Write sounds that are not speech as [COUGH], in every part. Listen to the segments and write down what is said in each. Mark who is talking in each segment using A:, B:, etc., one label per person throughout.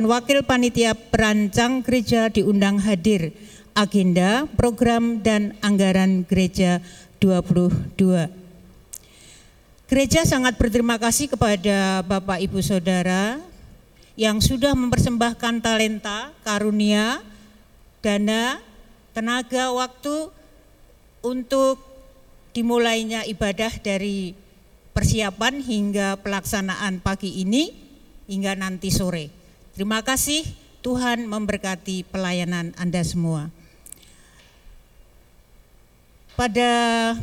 A: Wakil Panitia Perancang Gereja diundang hadir agenda, program, dan anggaran gereja 22. Gereja sangat berterima kasih kepada Bapak Ibu Saudara yang sudah mempersembahkan talenta, karunia, dana, tenaga, waktu untuk dimulainya ibadah dari persiapan hingga pelaksanaan pagi ini hingga nanti sore. Terima kasih Tuhan memberkati pelayanan Anda semua. Pada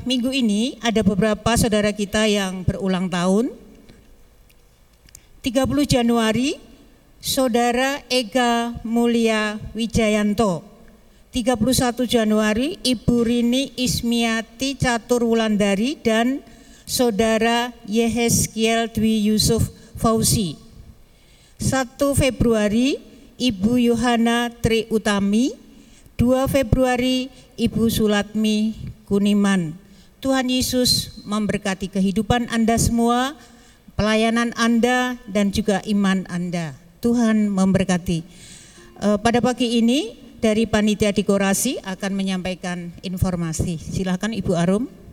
A: minggu ini ada beberapa saudara kita yang berulang tahun. 30 Januari Saudara Ega Mulia Wijayanto. 31 Januari Ibu Rini Ismiati Catur Wulandari dan Saudara Yehezkiel Dwi Yusuf Fauzi. 1 Februari Ibu Yohana Tri Utami, 2 Februari Ibu Sulatmi Kuniman. Tuhan Yesus memberkati kehidupan Anda semua, pelayanan Anda dan juga iman Anda. Tuhan memberkati. Eh, pada pagi ini dari panitia dekorasi akan menyampaikan informasi. Silakan Ibu Arum.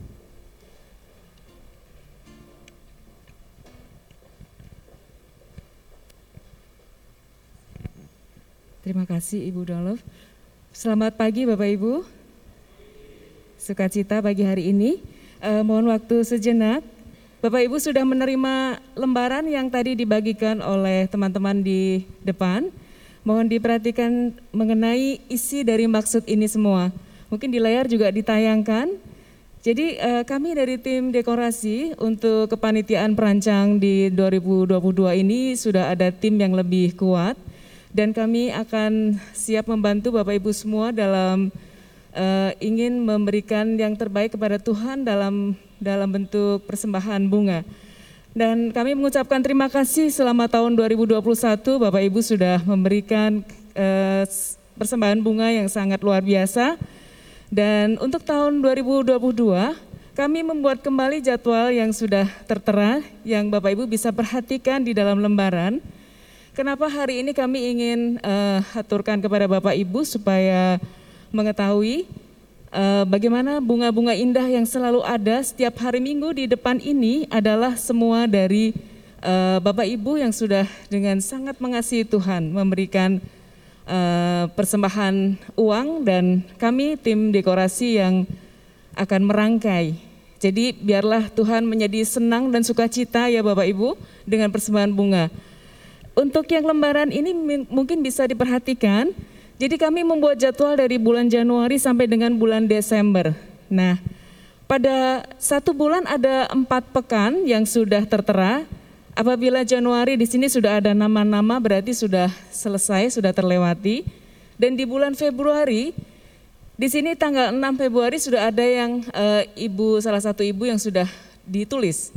B: Terima kasih Ibu Dolov. Selamat pagi Bapak Ibu. Sukacita pagi hari ini. Eh, mohon waktu sejenak. Bapak Ibu sudah menerima lembaran yang tadi dibagikan oleh teman-teman di depan. Mohon diperhatikan mengenai isi dari maksud ini semua. Mungkin di layar juga ditayangkan. Jadi eh, kami dari tim dekorasi untuk kepanitiaan perancang di 2022 ini sudah ada tim yang lebih kuat dan kami akan siap membantu Bapak Ibu semua dalam uh, ingin memberikan yang terbaik kepada Tuhan dalam dalam bentuk persembahan bunga. Dan kami mengucapkan terima kasih selama tahun 2021 Bapak Ibu sudah memberikan uh, persembahan bunga yang sangat luar biasa. Dan untuk tahun 2022 kami membuat kembali jadwal yang sudah tertera yang Bapak Ibu bisa perhatikan di dalam lembaran. Kenapa hari ini kami ingin uh, aturkan kepada Bapak Ibu supaya mengetahui uh, bagaimana bunga-bunga indah yang selalu ada setiap hari Minggu di depan ini adalah semua dari uh, Bapak Ibu yang sudah dengan sangat mengasihi Tuhan memberikan uh, persembahan uang dan kami tim dekorasi yang akan merangkai. Jadi biarlah Tuhan menjadi senang dan sukacita ya Bapak Ibu dengan persembahan bunga. Untuk yang lembaran ini mungkin bisa diperhatikan, jadi kami membuat jadwal dari bulan Januari sampai dengan bulan Desember. Nah, pada satu bulan ada empat pekan yang sudah tertera. Apabila Januari di sini sudah ada nama-nama berarti sudah selesai, sudah terlewati. Dan di bulan Februari, di sini tanggal 6 Februari sudah ada yang e, ibu salah satu ibu yang sudah ditulis.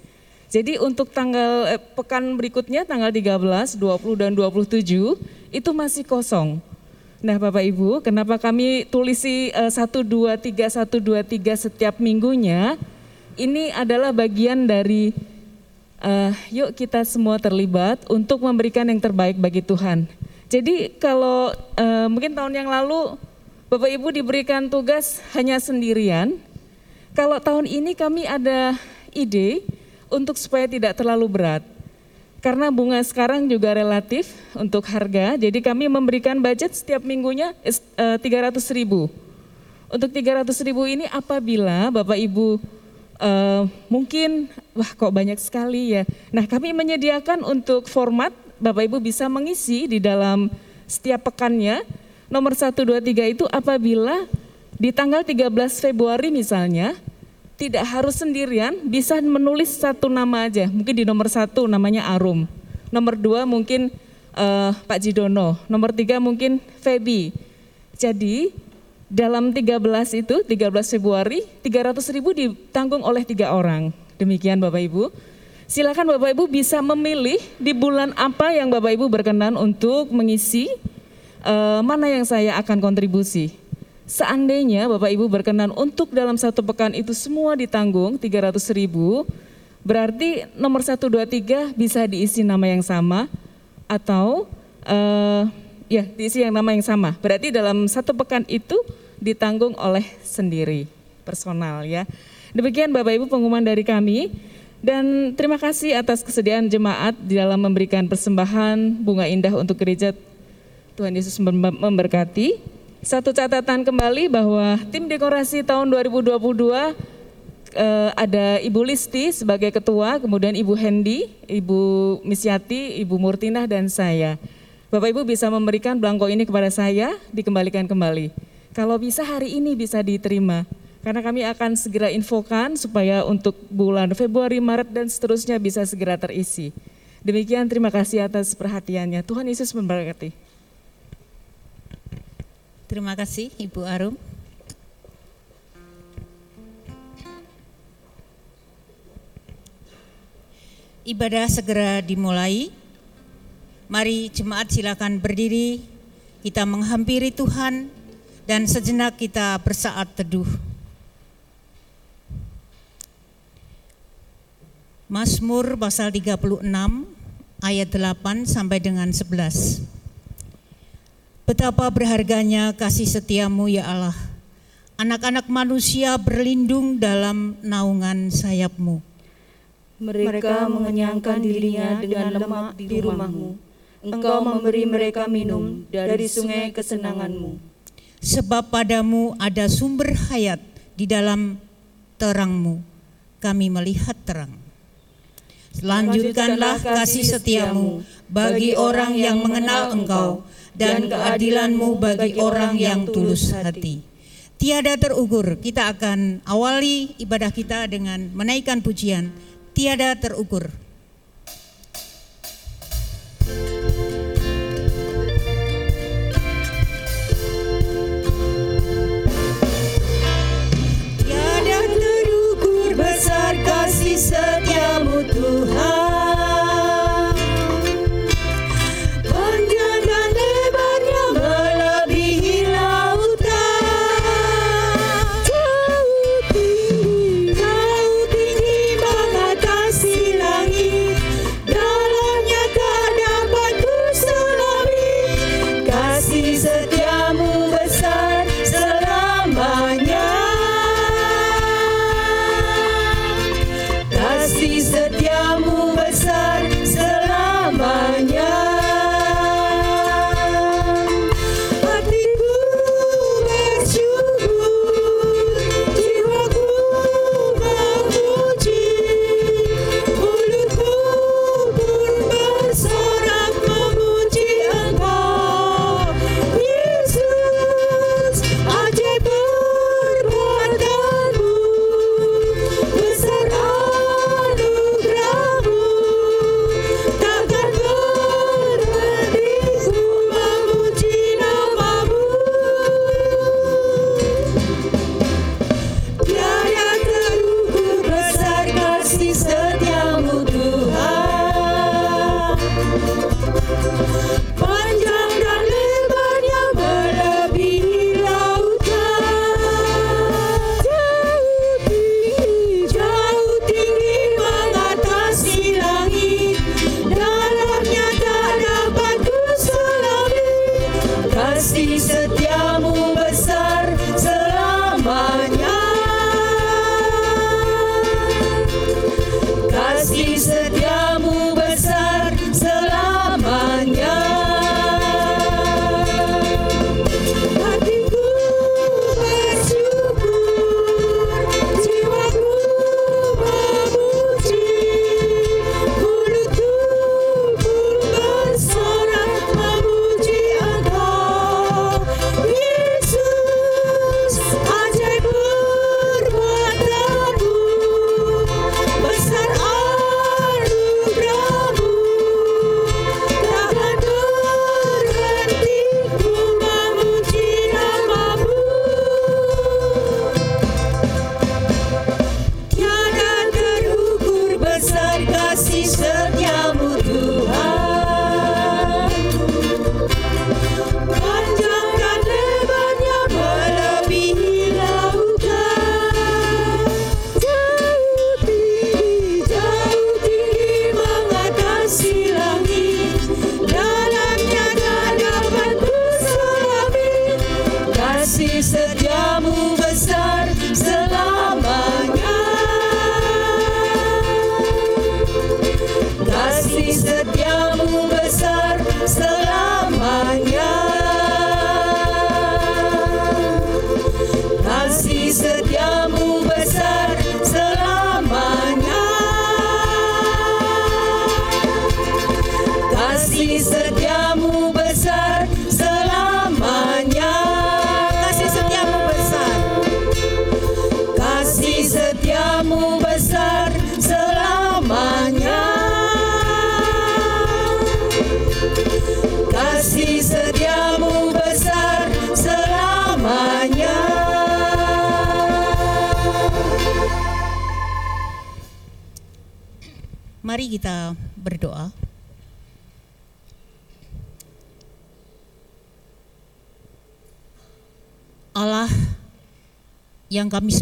B: Jadi untuk tanggal eh, pekan berikutnya tanggal 13, 20 dan 27 itu masih kosong. Nah Bapak Ibu, kenapa kami tulisi eh, 1 2 3 1 2 3 setiap minggunya? Ini adalah bagian dari eh, yuk kita semua terlibat untuk memberikan yang terbaik bagi Tuhan. Jadi kalau eh, mungkin tahun yang lalu Bapak Ibu diberikan tugas hanya sendirian. Kalau tahun ini kami ada ide untuk supaya tidak terlalu berat. Karena bunga sekarang juga relatif untuk harga, jadi kami memberikan budget setiap minggunya 300 eh, ribu. Untuk 300 ribu ini apabila Bapak Ibu uh, mungkin, wah kok banyak sekali ya. Nah kami menyediakan untuk format Bapak Ibu bisa mengisi di dalam setiap pekannya. Nomor 1, 2, 3 itu apabila di tanggal 13 Februari misalnya, tidak harus sendirian, bisa menulis satu nama aja. Mungkin di nomor satu namanya Arum, nomor dua mungkin uh, Pak Jidono, nomor tiga mungkin Feby. Jadi dalam 13 itu, 13 Februari, 300 ribu ditanggung oleh tiga orang. Demikian Bapak Ibu. Silakan Bapak Ibu bisa memilih di bulan apa yang Bapak Ibu berkenan untuk mengisi, uh, mana yang saya akan kontribusi. Seandainya Bapak Ibu berkenan untuk dalam satu pekan itu semua ditanggung 300 ribu, berarti nomor 1, 2, 3 bisa diisi nama yang sama atau uh, ya diisi yang nama yang sama. Berarti dalam satu pekan itu ditanggung oleh sendiri personal ya. Demikian Bapak Ibu pengumuman dari kami dan terima kasih atas kesediaan jemaat di dalam memberikan persembahan bunga indah untuk gereja. Tuhan Yesus memberkati. Satu catatan kembali bahwa tim dekorasi tahun 2022 eh, ada Ibu Listi sebagai ketua, kemudian Ibu Hendy, Ibu Misyati, Ibu Murtinah dan saya. Bapak Ibu bisa memberikan belangko ini kepada saya, dikembalikan kembali. Kalau bisa hari ini bisa diterima. Karena kami akan segera infokan supaya untuk bulan Februari, Maret, dan seterusnya bisa segera terisi. Demikian terima kasih atas perhatiannya. Tuhan Yesus memberkati.
C: Terima kasih Ibu Arum. Ibadah segera dimulai. Mari jemaat silakan berdiri, kita menghampiri Tuhan dan sejenak kita bersaat teduh. Mazmur pasal 36 ayat 8 sampai dengan 11. Betapa berharganya kasih setiamu ya Allah. Anak-anak manusia berlindung dalam naungan sayapmu.
D: Mereka mengenyangkan dirinya dengan lemak di rumahmu engkau memberi mereka minum dari sungai kesenanganmu.
C: Sebab padamu ada sumber hayat di dalam terangmu, kami melihat terang. Lanjutkanlah kasih setiamu bagi orang yang mengenal engkau dan keadilanmu bagi orang yang tulus hati. Tiada terukur, kita akan awali ibadah kita dengan menaikkan pujian. Tiada terukur. setiamu Tuhan said, yeah.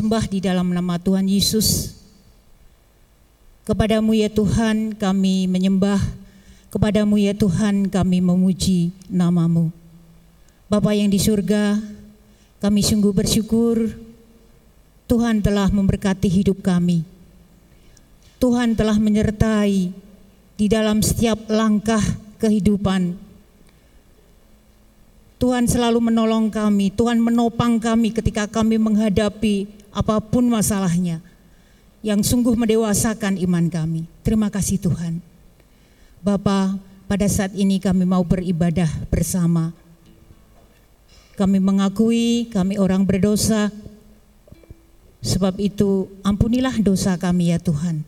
C: Sembah di dalam nama Tuhan Yesus. Kepadamu ya Tuhan kami menyembah, kepadamu ya Tuhan kami memuji namamu. Bapa yang di surga, kami sungguh bersyukur Tuhan telah memberkati hidup kami. Tuhan telah menyertai di dalam setiap langkah kehidupan. Tuhan selalu menolong kami, Tuhan menopang kami ketika kami menghadapi apa pun masalahnya yang sungguh mendewasakan iman kami. Terima kasih Tuhan. Bapa, pada saat ini kami mau beribadah bersama. Kami mengakui kami orang berdosa, sebab itu ampunilah dosa kami ya Tuhan.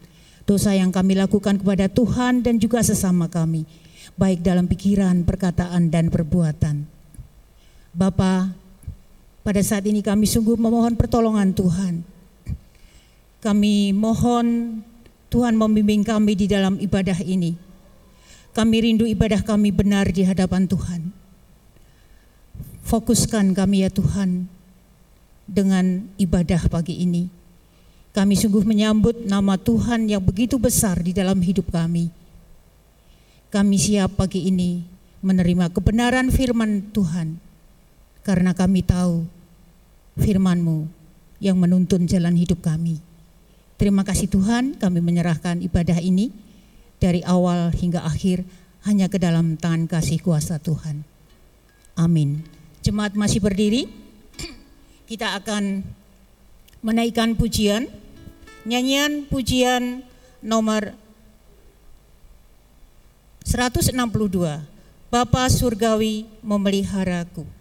C: Dosa yang kami lakukan kepada Tuhan dan juga sesama kami, baik dalam pikiran, perkataan, dan perbuatan. Bapa, pada saat ini kami sungguh memohon pertolongan Tuhan. Kami mohon Tuhan membimbing kami di dalam ibadah ini. Kami rindu ibadah kami benar di hadapan Tuhan. Fokuskan kami ya Tuhan dengan ibadah pagi ini. Kami sungguh menyambut nama Tuhan yang begitu besar di dalam hidup kami. Kami siap pagi ini menerima kebenaran firman Tuhan karena kami tahu firman-Mu yang menuntun jalan hidup kami. Terima kasih Tuhan, kami menyerahkan ibadah ini dari awal hingga akhir hanya ke dalam tangan kasih kuasa Tuhan. Amin. Jemaat masih berdiri. [CLEARS THROAT] Kita akan menaikkan pujian nyanyian pujian nomor 162 Bapa surgawi memeliharaku.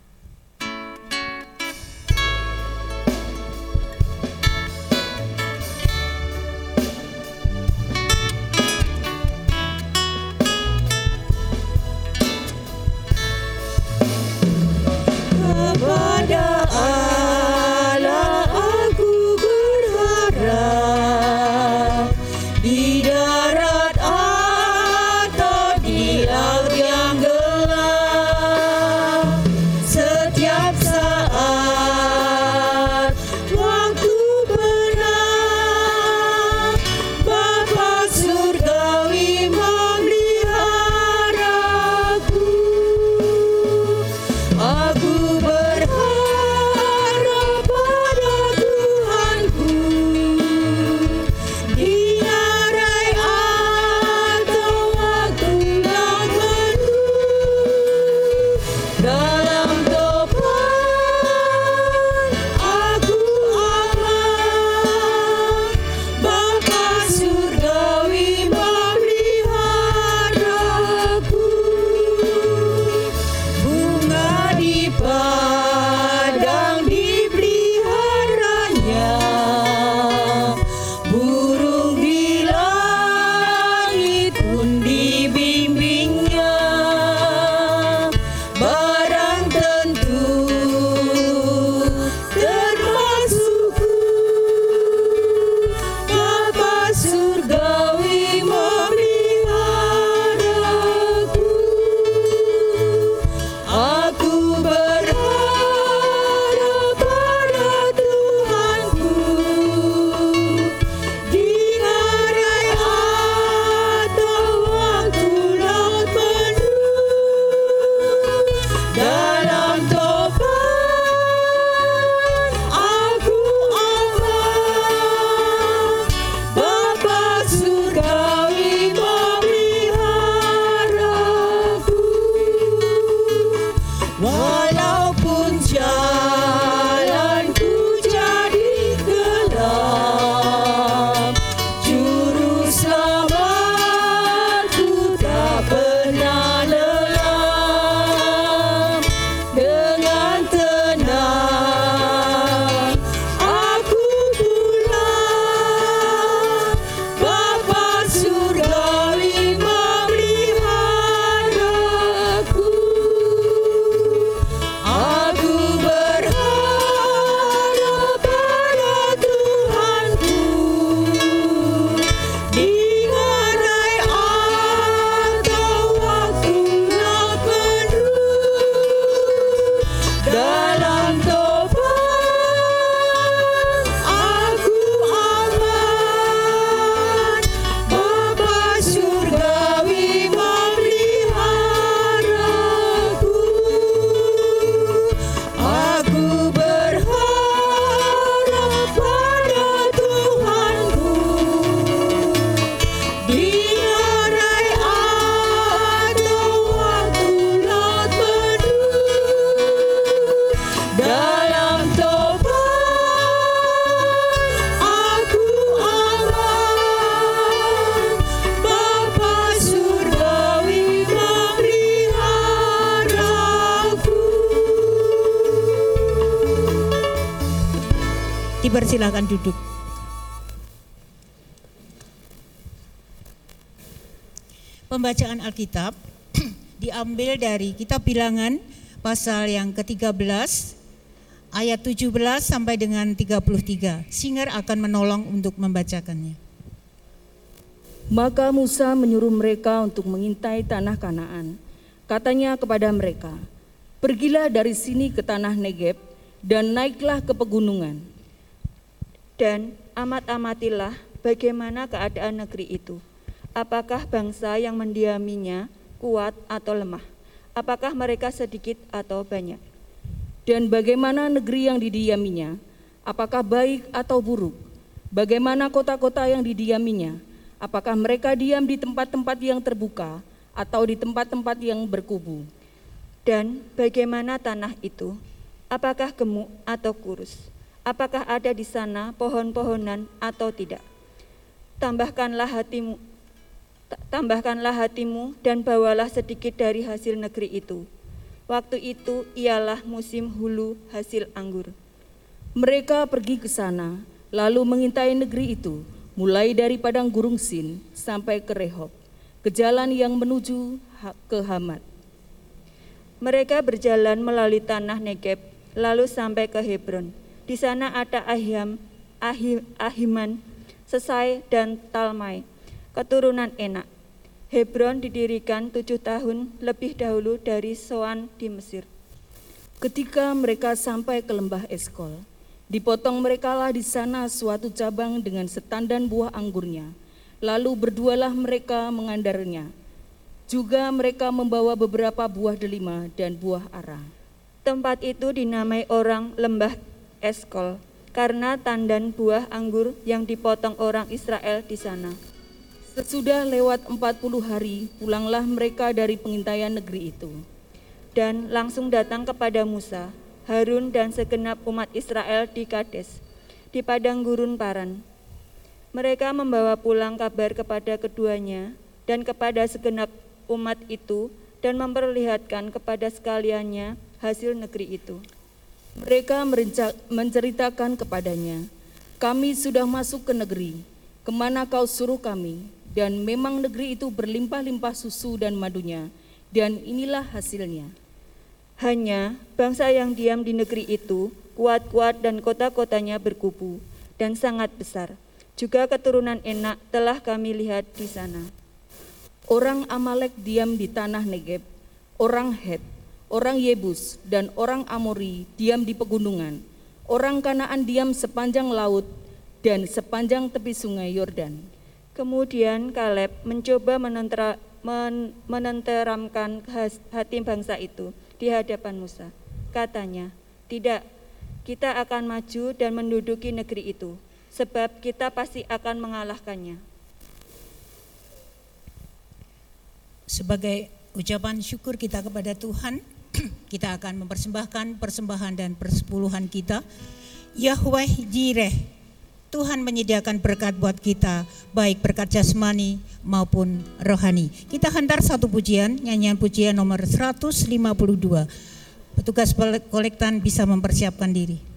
C: Dipersilakan duduk. Pembacaan Alkitab [CLEARS THROAT] diambil dari kitab bilangan pasal yang ke-13 ayat 17 sampai dengan 33. Singer akan menolong untuk membacakannya.
D: Maka Musa menyuruh mereka untuk mengintai tanah Kanaan. Katanya kepada mereka, "Pergilah dari sini ke tanah Negeb dan naiklah ke pegunungan. Dan amat-amatilah bagaimana keadaan negeri itu. Apakah bangsa yang mendiaminya kuat atau lemah? Apakah mereka sedikit atau banyak? Dan bagaimana negeri yang didiaminya? Apakah baik atau buruk? Bagaimana kota-kota yang didiaminya? Apakah mereka diam di tempat-tempat yang terbuka atau di tempat-tempat yang berkubu?
E: Dan bagaimana tanah itu? Apakah gemuk atau kurus? Apakah ada di sana pohon-pohonan atau tidak? Tambahkanlah hatimu tambahkanlah hatimu dan bawalah sedikit dari hasil negeri itu. Waktu itu ialah musim hulu hasil anggur.
D: Mereka pergi ke sana, lalu mengintai negeri itu mulai dari padang gurung Sin sampai ke Rehob, ke jalan yang menuju ke Hamat.
E: Mereka berjalan melalui tanah Negeb, lalu sampai ke Hebron. Di sana ada Ahiam, Ahim, Ahiman, Sesai, dan Talmai, keturunan Enak. Hebron didirikan tujuh tahun lebih dahulu dari Soan di Mesir.
D: Ketika mereka sampai ke lembah Eskol, Dipotong merekalah di sana suatu cabang dengan setandan buah anggurnya. Lalu berdualah mereka mengandarnya. Juga mereka membawa beberapa buah delima dan buah ara.
E: Tempat itu dinamai orang lembah Eskol karena tandan buah anggur yang dipotong orang Israel di sana.
D: Sesudah lewat 40 hari, pulanglah mereka dari pengintaian negeri itu.
E: Dan langsung datang kepada Musa, Harun dan segenap umat Israel di Kades, di padang gurun Paran. Mereka membawa pulang kabar kepada keduanya dan kepada segenap umat itu dan memperlihatkan kepada sekaliannya hasil negeri itu.
D: Mereka menceritakan kepadanya, kami sudah masuk ke negeri, ke mana kau suruh kami, dan memang negeri itu berlimpah-limpah susu dan madunya, dan inilah hasilnya.
E: Hanya bangsa yang diam di negeri itu kuat-kuat dan kota-kotanya berkubu dan sangat besar. Juga keturunan enak telah kami lihat di sana.
D: Orang Amalek diam di tanah Negeb, orang Het, orang Yebus, dan orang Amori diam di pegunungan. Orang Kanaan diam sepanjang laut dan sepanjang tepi sungai Yordan.
E: Kemudian Kaleb mencoba menentera, men, menenteramkan hati bangsa itu di hadapan Musa. Katanya, "Tidak, kita akan maju dan menduduki negeri itu, sebab kita pasti akan mengalahkannya."
C: Sebagai ucapan syukur kita kepada Tuhan, [CLEARS THROAT] kita akan mempersembahkan persembahan dan persepuluhan kita. Yahweh Jireh, Tuhan menyediakan berkat buat kita, baik berkat jasmani maupun rohani. Kita hantar satu pujian, nyanyian pujian nomor 152. Petugas kolektan bisa mempersiapkan diri.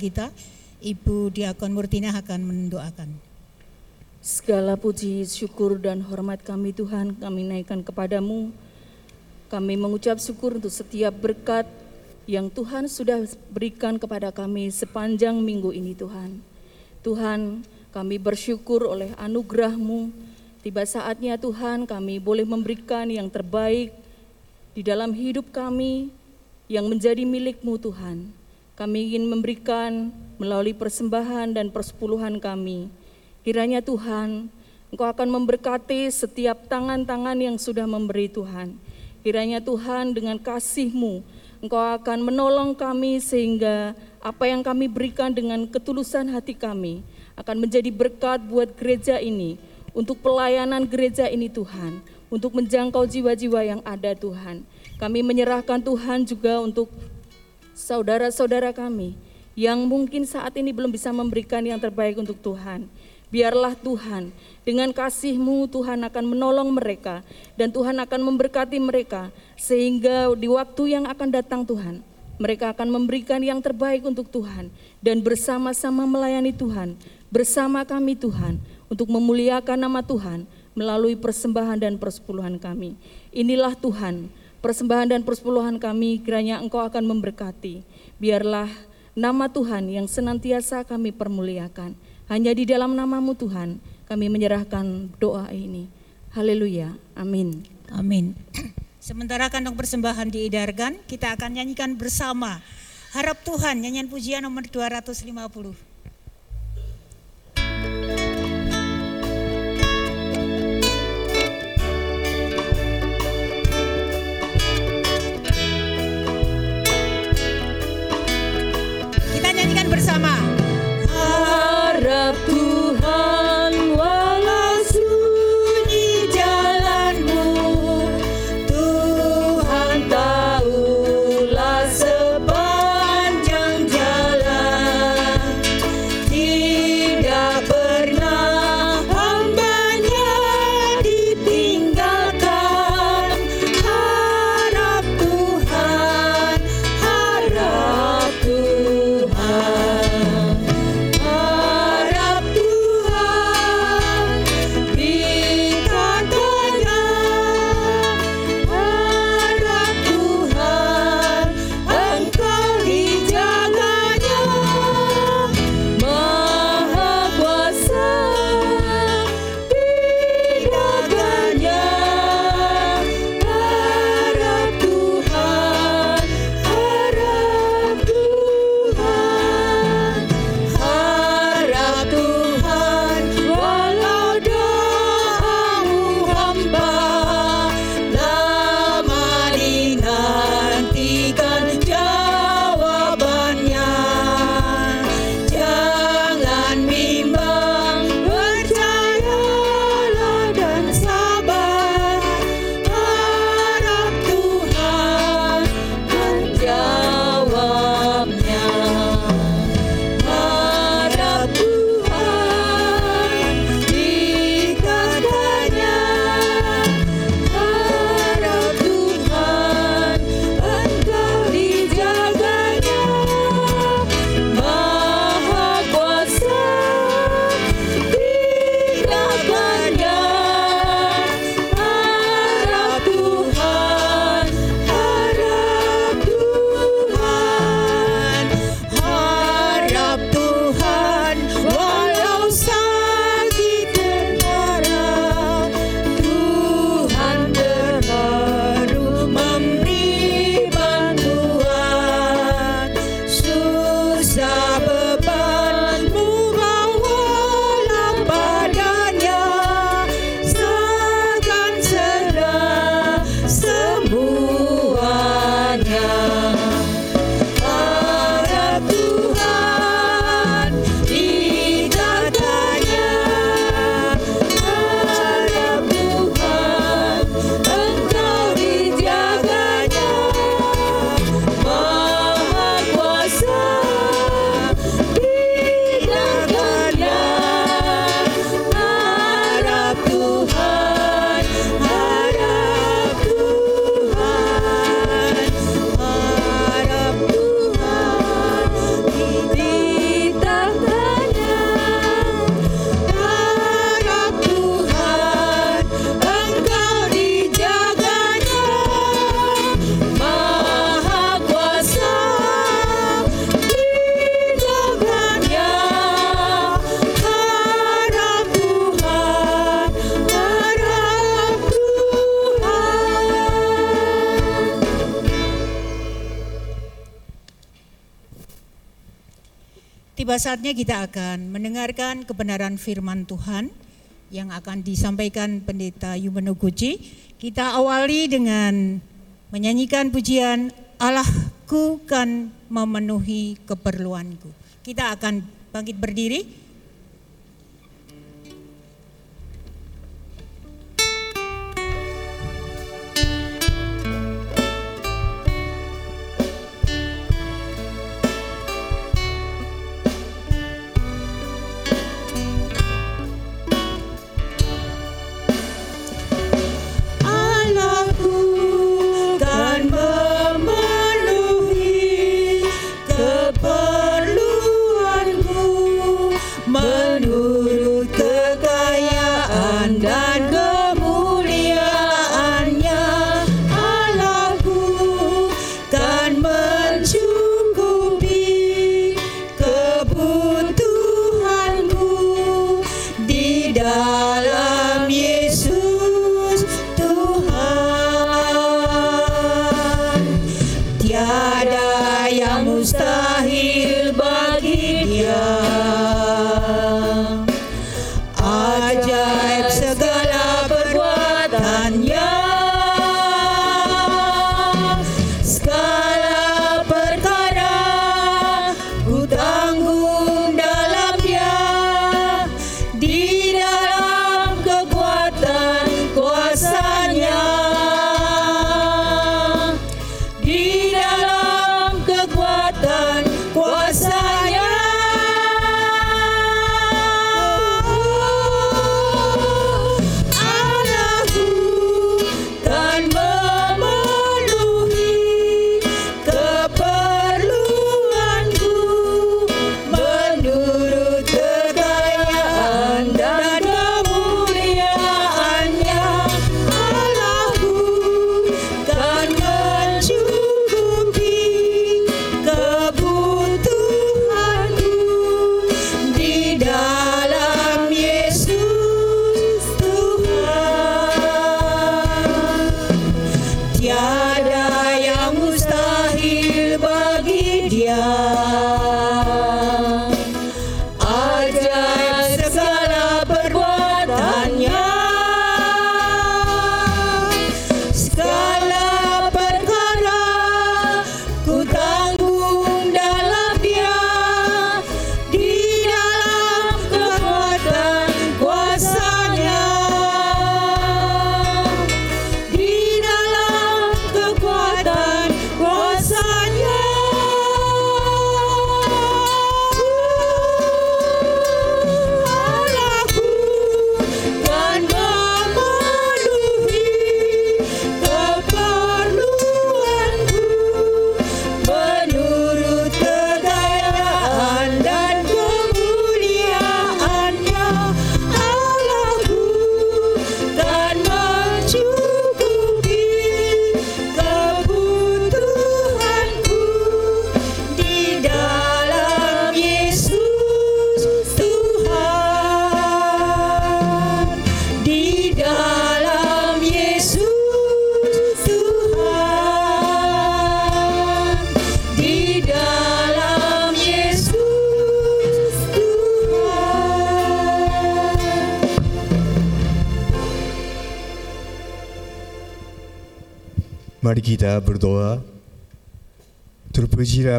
C: Kita. Ibu Diakon Murtina akan mendoakan.
D: Segala puji, syukur, dan hormat kami Tuhan kami naikkan kepadamu. Kami mengucap syukur untuk setiap berkat yang Tuhan sudah berikan kepada kami sepanjang minggu ini Tuhan. Tuhan, kami bersyukur oleh anugerah-Mu. Tiba saatnya Tuhan kami boleh memberikan yang terbaik di dalam hidup kami yang menjadi milik-Mu Tuhan. Kami ingin memberikan melalui persembahan dan persepuluhan kami. Kiranya Tuhan, Engkau akan memberkati setiap tangan-tangan yang sudah memberi Tuhan. Kiranya Tuhan dengan kasih-Mu, Engkau akan menolong kami sehingga apa yang kami berikan dengan ketulusan hati kami akan menjadi berkat buat gereja ini, untuk pelayanan gereja ini Tuhan, untuk menjangkau jiwa-jiwa yang ada Tuhan. Kami menyerahkan Tuhan juga untuk saudara-saudara kami yang mungkin saat ini belum bisa memberikan yang terbaik untuk Tuhan. Biarlah Tuhan, dengan kasih-Mu Tuhan akan menolong mereka dan Tuhan akan memberkati mereka sehingga di waktu yang akan datang Tuhan, mereka akan memberikan yang terbaik untuk Tuhan dan bersama-sama melayani Tuhan, bersama kami Tuhan untuk memuliakan nama Tuhan melalui persembahan dan persepuluhan kami. Inilah Tuhan, persembahan dan persepuluhan kami kiranya Engkau akan memberkati. Biarlah nama Tuhan yang senantiasa kami permuliakan. Hanya di dalam namamu Tuhan kami menyerahkan doa ini. Haleluya. Amin.
C: Amin. [CLEARS THROAT] Sementara kantong persembahan diedarkan, kita akan nyanyikan bersama. Harap Tuhan, nyanyian pujian nomor 250. Tiba saatnya kita akan mendengarkan kebenaran firman Tuhan yang akan disampaikan Pendeta Yumeno Guci. Kita awali dengan menyanyikan pujian Allahku kan memenuhi keperluanku. Kita akan bangkit berdiri.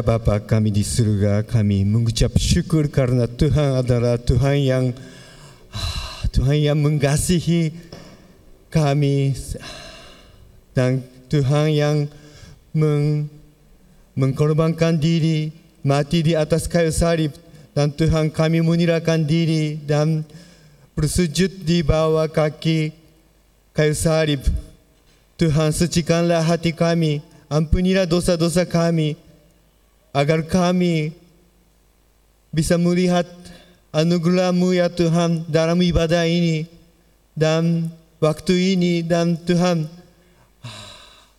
F: Bapa kami di surga, kami mengucap syukur karena Tuhan adalah Tuhan yang Tuhan yang mengasihi kami dan Tuhan yang meng, mengkorbankan diri mati di atas kayu salib dan Tuhan kami menyerahkan diri dan bersujud di bawah kaki kayu salib. Tuhan sucikanlah hati kami, ampunilah dosa-dosa kami, agar kami bisa melihat anugerah-Mu ya Tuhan dalam ibadah ini dan waktu ini dan Tuhan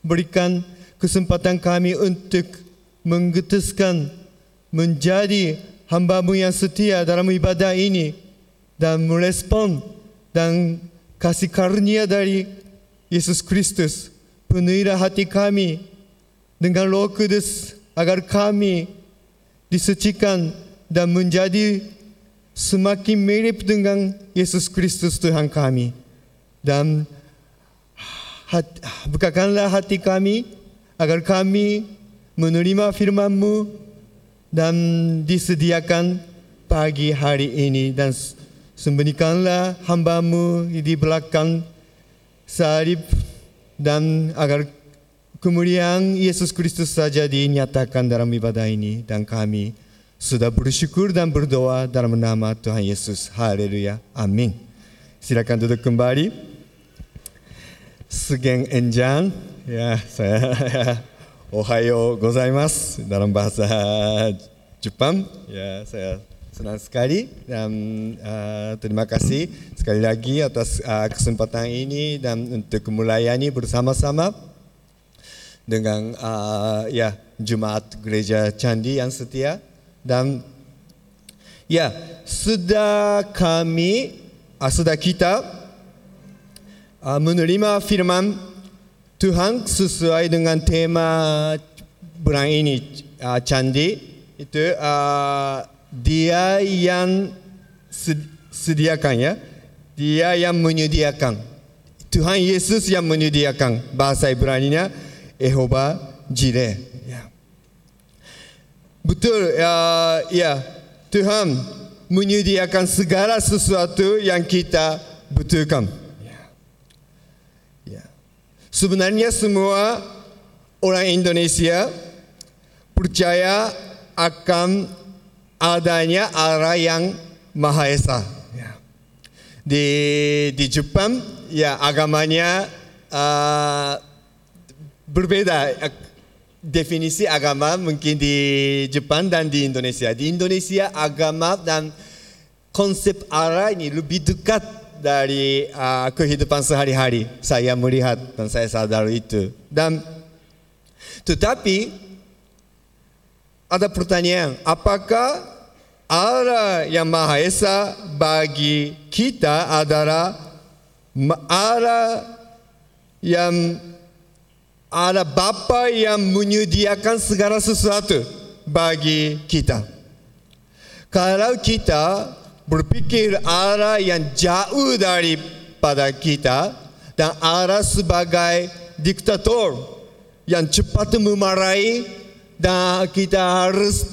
F: berikan kesempatan kami untuk menggetuskan menjadi hamba-Mu yang setia dalam ibadah ini dan merespon dan kasih karunia dari Yesus Kristus. Penuhilah hati kami dengan roh kudus agar kami disucikan dan menjadi semakin mirip dengan Yesus Kristus Tuhan kami. Dan hat- bukakanlah hati kami agar kami menerima firman-Mu dan disediakan pagi hari ini dan sembunyikanlah hamba-Mu di belakang salib dan agar kemuliaan Yesus Kristus saja dinyatakan dalam ibadah ini dan kami sudah bersyukur dan berdoa dalam nama Tuhan Yesus. Haleluya. Amin. Silakan duduk kembali. Sugeng Enjan, ya saya [LAUGHS] Ohayo gozaimasu dalam bahasa Jepang. Ya saya senang sekali dan uh, terima kasih sekali lagi atas uh, kesempatan ini dan untuk melayani bersama-sama dengan uh, ya Jumat Gereja Candi yang setia. Dan ya sudah kami uh, sudah kita uh, menerima firman Tuhan sesuai dengan tema bulan ini uh, Candi. Itu uh, dia yang sediakan ya. Dia yang menyediakan. Tuhan Yesus yang menyediakan bahasa Ibrani-nya Yehova Jireh. Ya. Betul, ya, ya, Tuhan menyediakan segala sesuatu yang kita butuhkan. Ya. Ya. Sebenarnya semua orang Indonesia percaya akan adanya Allah yang Maha Esa. Ya. Di di Jepang ya agamanya uh, berbeda definisi agama mungkin di Jepang dan di Indonesia. Di Indonesia agama dan konsep Allah ini lebih dekat dari uh, kehidupan sehari-hari. Saya melihat dan saya sadar itu. Dan tetapi ada pertanyaan, apakah Allah yang Maha Esa bagi kita adalah Allah yang ada Bapa yang menyediakan segala sesuatu bagi kita. Kalau kita berpikir Allah yang jauh daripada kita dan Allah sebagai diktator yang cepat memarahi dan kita harus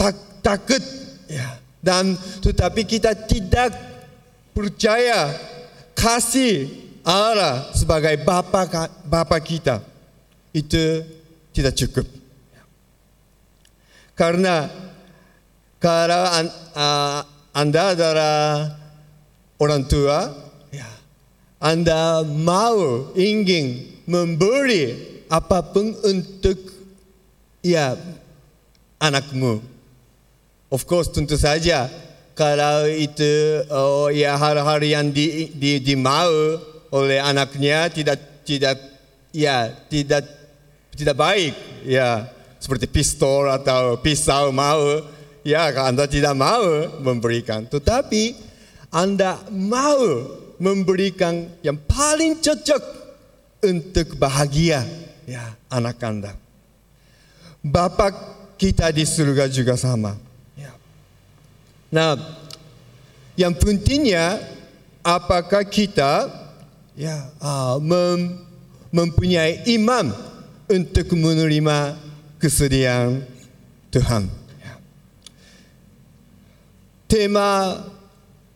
F: tak, takut ya. dan tetapi kita tidak percaya kasih Allah sebagai bapa bapa kita itu tidak cukup. Karena kalau anda adalah orang tua, ya, anda mau ingin memberi apa pun untuk ya anakmu. Of course tentu saja kalau itu oh, ya hal-hal yang di, di, dimau oleh anaknya tidak tidak ya tidak tidak baik ya. Seperti pistol atau pisau mau ya anda tidak mau memberikan. Tetapi anda mau memberikan yang paling cocok untuk bahagia ya anak anda. Bapak kita di surga juga sama ya. nah yang pentingnya apakah kita ya uh, mem, mempunyai iman untuk menerima kesediaan Tuhan. Ya. Tema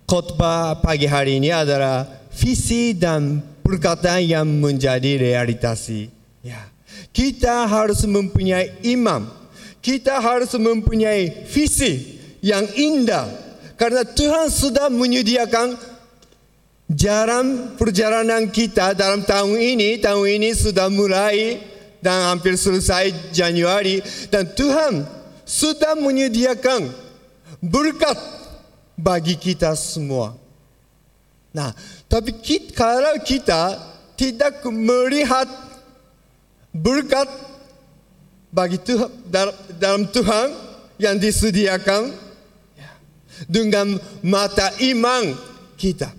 F: khotbah pagi hari ini adalah visi dan perkataan yang menjadi realitasi. Ya. Kita harus mempunyai iman. Kita harus mempunyai visi yang indah karena Tuhan sudah menyediakan jalan perjalanan kita dalam tahun ini, tahun ini sudah mulai dan hampir selesai Januari dan Tuhan sudah menyediakan berkat bagi kita semua. Nah, tapi kita, kalau kita tidak melihat berkat bagi Tuhan dalam Tuhan yang disediakan dengan mata iman kita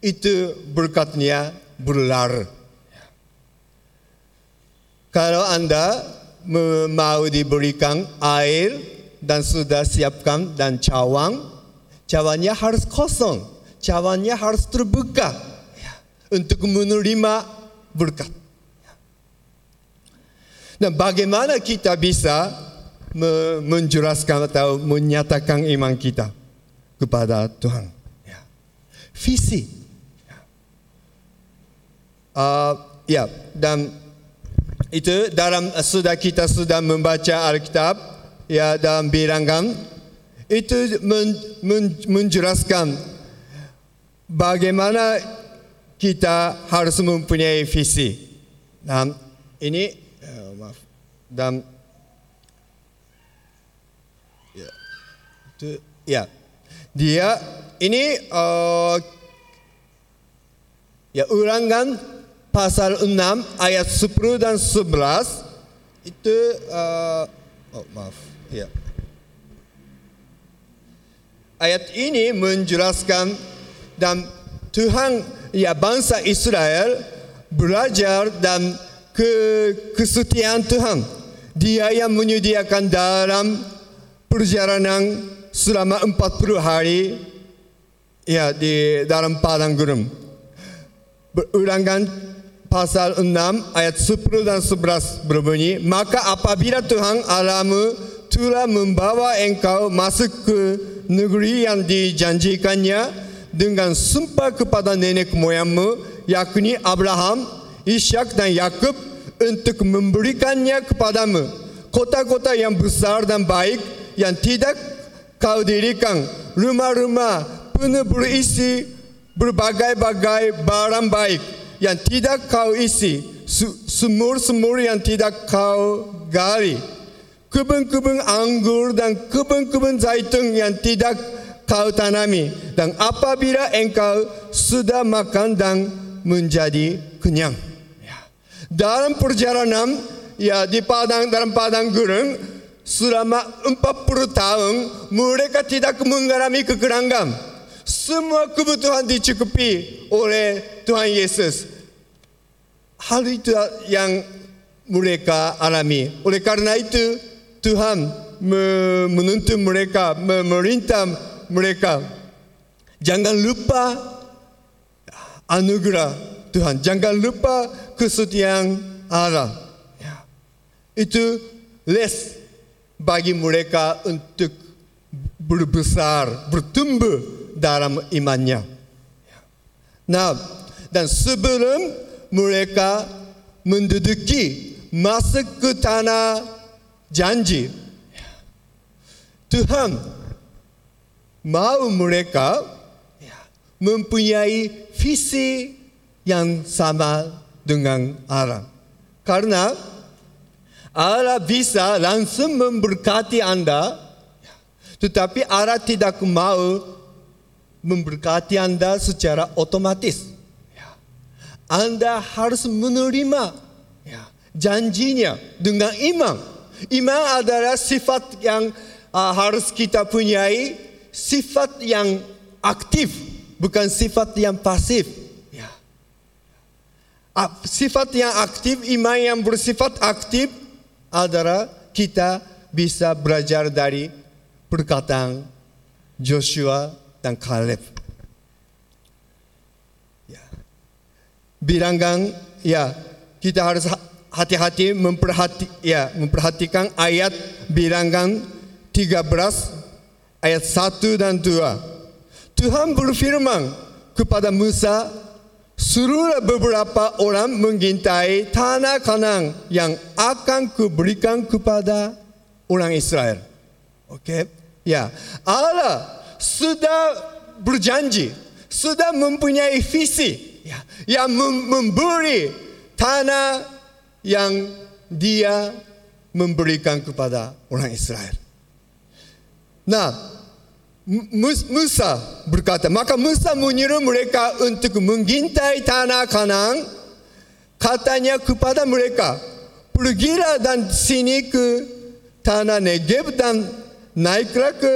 F: itu berkatnya berlar. Kalau anda mau diberikan air dan sudah siapkan dan cawan, cawannya harus kosong, cawannya harus terbuka untuk menerima berkat. Dan bagaimana kita bisa me- menjelaskan atau menyatakan iman kita kepada Tuhan? Ya. Visi. Uh, ya, dan itu dalam sudah kita sudah membaca Alkitab ya dalam bilangan itu men, men, menjelaskan bagaimana kita harus mempunyai visi. Dan ini uh, maaf dan ya, itu, ya dia ini uh, ya ulangan pasal 6 ayat 10 dan 11 itu uh, oh maaf ya. Ayat ini menjelaskan dan Tuhan ya bangsa Israel belajar dan ke kesetiaan Tuhan. Dia yang menyediakan dalam perjalanan selama 40 hari ya di dalam padang gurun berulangan pasal 6 ayat 10 dan 11 berbunyi maka apabila Tuhan Allahmu telah membawa engkau masuk ke negeri yang dijanjikannya dengan sumpah kepada nenek moyangmu yakni Abraham, Ishak dan Yakub untuk memberikannya kepadamu kota-kota yang besar dan baik yang tidak kau dirikan rumah-rumah penuh berisi berbagai-bagai barang baik yang tidak kau isi, sumur-sumur yang tidak kau gali, kebun-kebun anggur dan kebun-kebun zaitun yang tidak kau tanami. Dan apabila engkau sudah makan dan menjadi kenyang. Ya. Dalam perjalanan ya di padang dalam padang gurun selama 40 tahun mereka tidak mengalami kekurangan semua kebutuhan dicukupi oleh Tuhan Yesus. Hal itu yang mereka alami. Oleh karena itu, Tuhan menuntut mereka, memerintah mereka. Jangan lupa anugerah Tuhan. Jangan lupa kesetiaan Allah. Ya. Itu les bagi mereka untuk berbesar, bertumbuh dalam imannya. Nah, dan sebelum mereka menduduki masuk ke tanah janji, Tuhan mau mereka mempunyai visi yang sama dengan Allah. Karena Allah bisa langsung memberkati Anda, tetapi Allah tidak mau memberkati Anda secara otomatis. Ya. Anda harus menerima ya, janjinya dengan iman. Iman adalah sifat yang uh, harus kita punyai, sifat yang aktif, bukan sifat yang pasif. Ya. Sifat yang aktif, iman yang bersifat aktif adalah kita bisa belajar dari perkataan Joshua dan Kaleb. Ya. Bilangan ya kita harus hati-hati memperhati ya memperhatikan ayat bilangan 13 ayat 1 dan 2. Tuhan berfirman kepada Musa, suruhlah beberapa orang mengintai tanah kanan yang akan kuberikan kepada orang Israel. Oke, okay? ya Allah sudah berjanji, sudah mempunyai visi ya, yang memberi tanah yang dia memberikan kepada orang Israel. Nah, Musa berkata, maka Musa menyuruh mereka untuk mengintai tanah kanan. Katanya kepada mereka, pergilah dan sini ke tanah Negev dan naiklah ke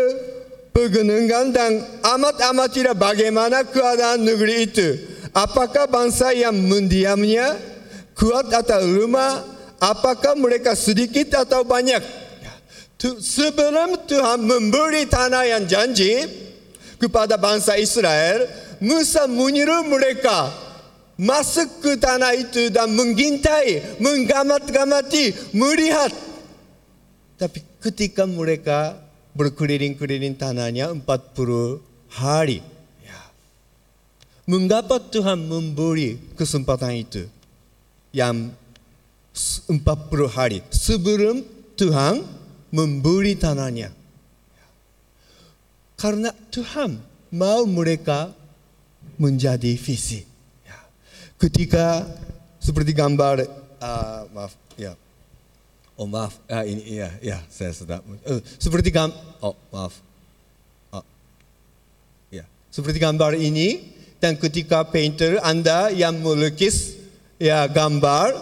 F: pegunungan dan amat-amat tidak bagaimana keadaan negeri itu. Apakah bangsa yang mendiamnya kuat atau lemah? Apakah mereka sedikit atau banyak? Sebelum Tuhan memberi tanah yang janji kepada bangsa Israel, Musa menyuruh mereka masuk ke tanah itu dan mengintai, menggamat-gamati, melihat. Tapi ketika mereka berkeliling-keliling tanahnya 40 hari, ya, mengapa Tuhan memberi kesempatan itu yang 40 hari sebelum Tuhan memberi tanahnya. Karena Tuhan mau mereka menjadi visi. Ya. Ketika seperti gambar, uh, maaf, ya, oh maaf, ah, ini iya, ya, saya sudah, uh, seperti gam, oh maaf, oh, ya, seperti gambar ini dan ketika painter Anda yang melukis ya gambar,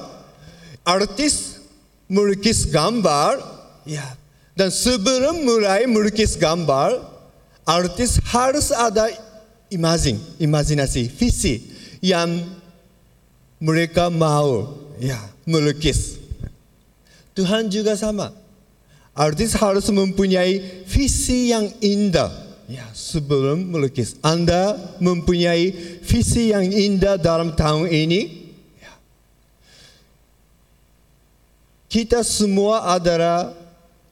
F: artis melukis gambar, ya, dan sebelum mulai melukis gambar, artis harus ada imagine, imajinasi, visi yang mereka mau ya melukis. Tuhan juga sama. Artis harus mempunyai visi yang indah ya sebelum melukis. Anda mempunyai visi yang indah dalam tahun ini. ya. Kita semua adalah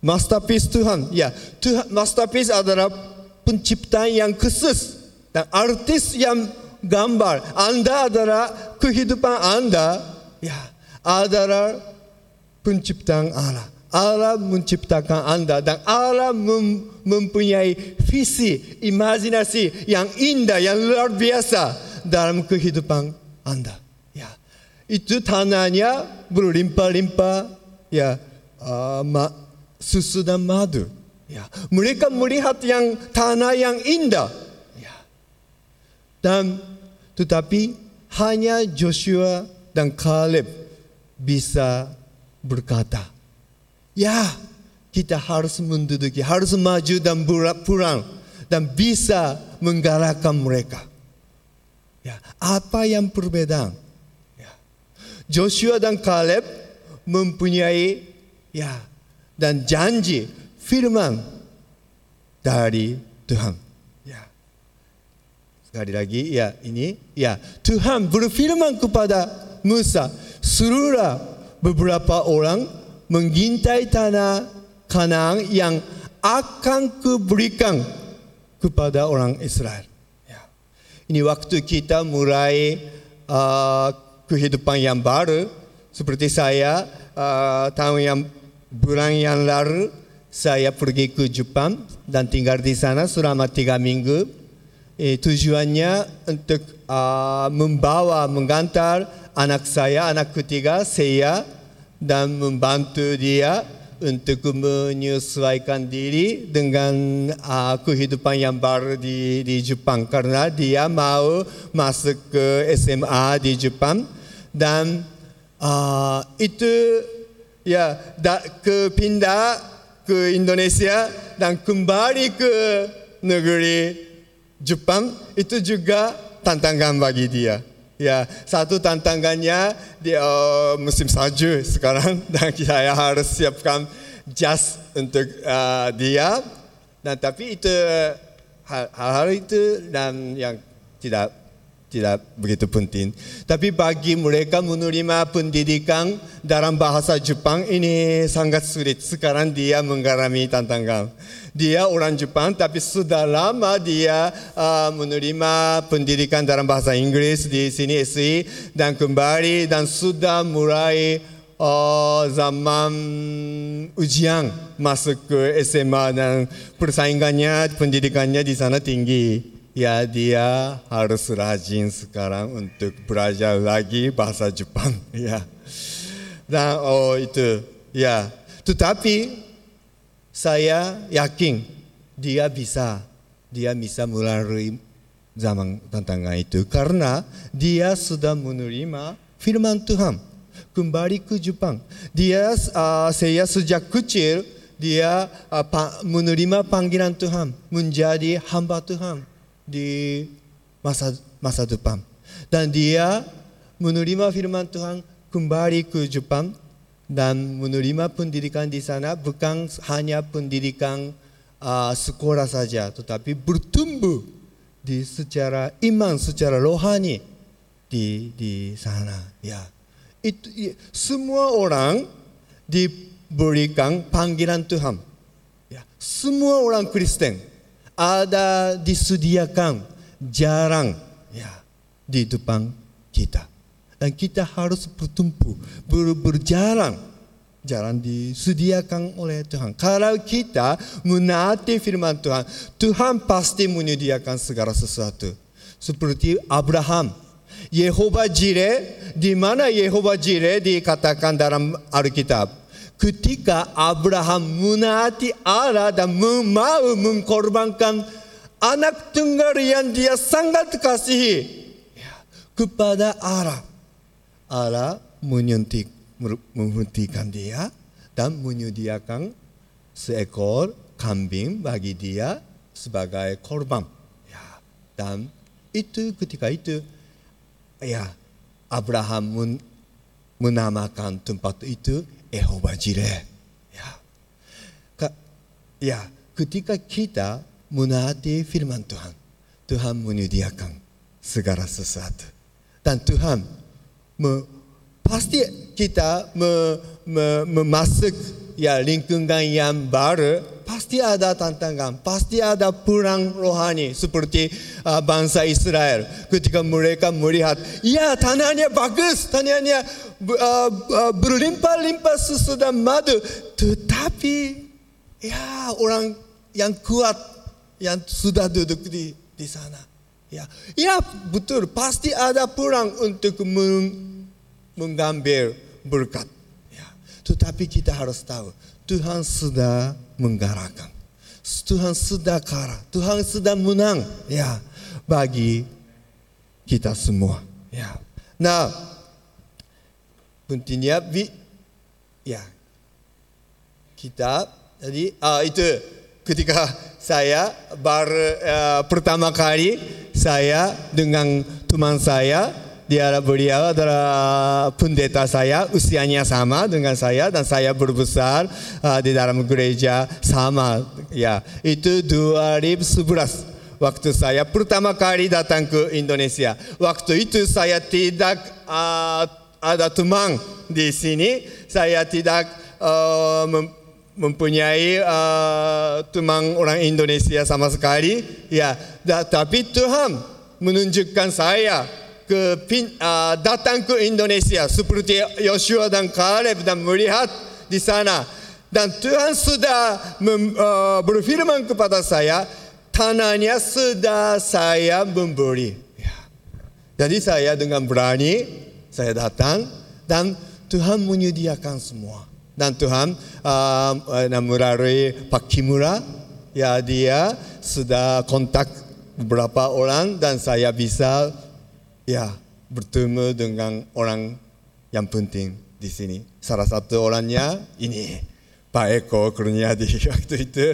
F: masterpiece Tuhan. Ya, Tuhan masterpiece adalah penciptaan yang khusus dan artis yang gambar. Anda adalah kehidupan Anda. Ya, adalah penciptaan Allah. Allah menciptakan Anda dan Allah mem- mempunyai visi, imajinasi yang indah, yang luar biasa dalam kehidupan Anda. Ya, itu tanahnya berlimpah-limpah, ya, uh, susu dan madu. Ya, mereka melihat yang tanah yang indah. Ya. Dan tetapi hanya Joshua dan Caleb bisa berkata, ya kita harus menduduki, harus maju dan pulang dan bisa menggalakkan mereka. Ya, apa yang perbedaan? Ya. Joshua dan Caleb mempunyai ya dan janji firman dari Tuhan. Ya. Sekali lagi ya ini ya Tuhan berfirman kepada Musa suruhlah beberapa orang mengintai tanah Kanaan yang akan kuberikan kepada orang Israel. Ya. Ini waktu kita mulai uh, kehidupan yang baru seperti saya uh, tahun yang bulan yang lalu saya pergi ke Jepang dan tinggal di sana selama tiga minggu. Eh, tujuannya untuk uh, membawa, mengantar anak saya, anak ketiga saya dan membantu dia untuk menyesuaikan diri dengan uh, kehidupan yang baru di, di Jepang. Karena dia mau masuk ke SMA di Jepang dan uh, itu ya da, ke pindah ke Indonesia dan kembali ke negeri Jepang itu juga tantangan bagi dia. Ya, satu tantangannya di uh, musim salju sekarang [LAUGHS] dan saya harus siapkan jas untuk uh, dia. Dan tapi itu hal-hal itu dan yang tidak tidak begitu penting. Tapi bagi mereka menerima pendidikan dalam bahasa Jepang ini sangat sulit. Sekarang dia mengalami tantangan. Dia orang Jepang tapi sudah lama dia uh, menerima pendidikan dalam bahasa Inggris di sini SI dan kembali dan sudah mulai uh, zaman ujian masuk ke SMA dan persaingannya pendidikannya di sana tinggi. Ya dia harus rajin sekarang untuk belajar lagi bahasa Jepang. [LAUGHS] Ya. Dan oh itu ya. Tetapi saya yakin dia bisa dia bisa melalui zaman tantangan itu karena dia sudah menerima firman Tuhan kembali ke Jepang. Dia uh, saya sejak kecil dia uh, menerima panggilan Tuhan menjadi hamba Tuhan di masa masa depan dan dia menerima firman Tuhan kembali ke Jepang dan menerima pendidikan di sana bukan hanya pendidikan uh, sekolah saja, tetapi bertumbuh di secara iman, secara rohani di di sana. Ya, itu semua orang diberikan panggilan Tuhan. Ya, semua orang Kristen ada disediakan jarang ya di depan kita dan kita harus bertumpu ber, berjalan jalan disediakan oleh Tuhan. Kalau kita menaati firman Tuhan, Tuhan pasti menyediakan segala sesuatu. Seperti Abraham, Yehova Jireh, di mana Yehova Jireh dikatakan dalam Alkitab. Ketika Abraham menaati Allah dan mau mengkorbankan anak tunggal yang dia sangat kasihi kepada Allah. Allah menyuntik, menghentikan dia dan menyediakan seekor kambing bagi dia sebagai korban. Ya, dan itu ketika itu ya Abraham men, menamakan tempat itu Yehova Jireh. Ya. Ka, ya, ketika kita menaati firman Tuhan, Tuhan menyediakan segala sesuatu. Dan Tuhan me, pasti kita me, me, memasuk ya lingkungan yang baru pasti ada tantangan, pasti ada perang rohani seperti uh, bangsa Israel ketika mereka melihat ya tanahnya bagus, tanahnya uh, uh, berlimpah-limpah susu dan madu, tetapi ya orang yang kuat yang sudah duduk di di sana. Ya, ya betul pasti ada perang untuk mengambil berkat. Ya. Tetapi kita harus tahu Tuhan sudah menggarapkan. Tuhan sudah kalah, Tuhan sudah menang ya bagi kita semua. Ya. Nah, pentingnya bi ya kita jadi uh, itu ketika saya baru uh, pertama kali saya dengan teman saya dia beliau adalah pendeta saya, usianya sama dengan saya dan saya berbesar uh, di dalam gereja sama. Ya, itu 2011 waktu saya pertama kali datang ke Indonesia. Waktu itu saya tidak uh, ada teman di sini, saya tidak uh, mem mempunyai uh, teman orang Indonesia sama sekali. Ya, tapi Tuhan menunjukkan saya ke pin, uh, datang ke Indonesia seperti Yosua dan Kaleb dan melihat di sana dan Tuhan sudah mem, uh, berfirman kepada saya tanahnya sudah saya memberi. Ya. jadi saya dengan berani saya datang dan Tuhan menyediakan semua. Dan Tuhan uh, melalui Pak Kimura ya dia sudah kontak beberapa orang dan saya bisa ya bertemu dengan orang yang penting di sini. Salah satu orangnya ini Pak Eko Kurniadi [LAUGHS] waktu itu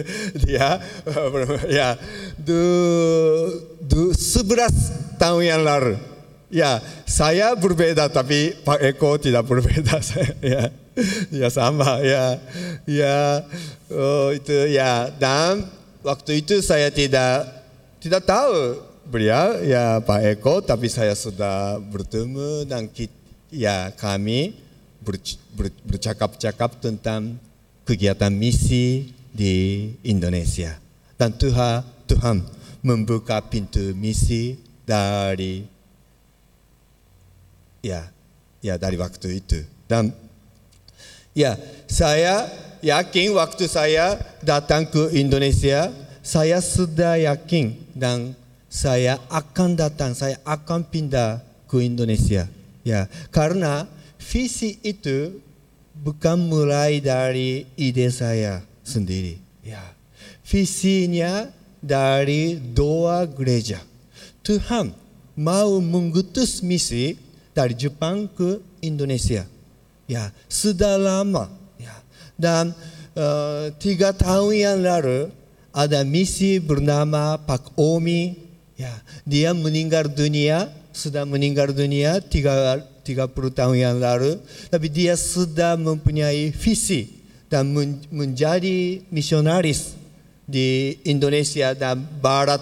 F: dia [LAUGHS] ya du, du 11 tahun yang lalu ya saya berbeda tapi Pak Eko tidak berbeda [LAUGHS] ya ya sama ya ya oh, itu ya dan waktu itu saya tidak tidak tahu beliau ya Pak Eko, tapi saya sudah bertemu dan kita, ya kami bercakap-cakap tentang kegiatan misi di Indonesia. Dan Tuhan, Tuhan membuka pintu misi dari ya ya dari waktu itu. Dan ya saya yakin waktu saya datang ke Indonesia, saya sudah yakin dan saya akan datang, saya akan pindah ke Indonesia. Ya, karena visi itu bukan mulai dari ide saya sendiri. Ya, visinya dari doa gereja. Tuhan mau mengutus misi dari Jepang ke Indonesia. Ya, sudah lama. Ya, dan uh, tiga tahun yang lalu ada misi bernama Pak Omi Ya, dia meninggal dunia, sudah meninggal dunia tiga, 30 tahun yang lalu, tapi dia sudah mempunyai visi dan men- menjadi misionaris di Indonesia dan Barat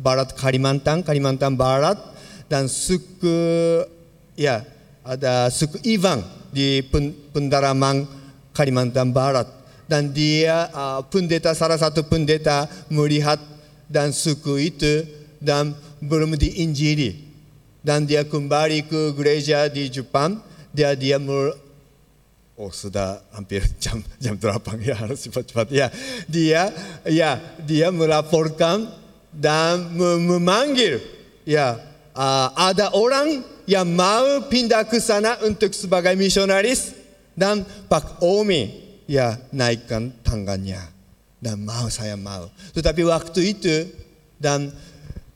F: Barat Kalimantan, Kalimantan Barat dan suku ya ada suku Ivan di pen- pendalaman Kalimantan Barat. Dan dia uh, pendeta salah satu pendeta melihat dan suku itu dan belum diinjili. Dan dia kembali ke gereja di Jepang. Dia dia mul- Oh sudah hampir [LAUGHS] jam jam 8 ya harus [LAUGHS] cepat-cepat ya. Dia ya dia melaporkan dan mem- memanggil ya uh, ada orang yang mau pindah ke sana untuk sebagai misionaris dan Pak Omi ya naikkan tangannya. Dan mau saya mau. Tetapi waktu itu dan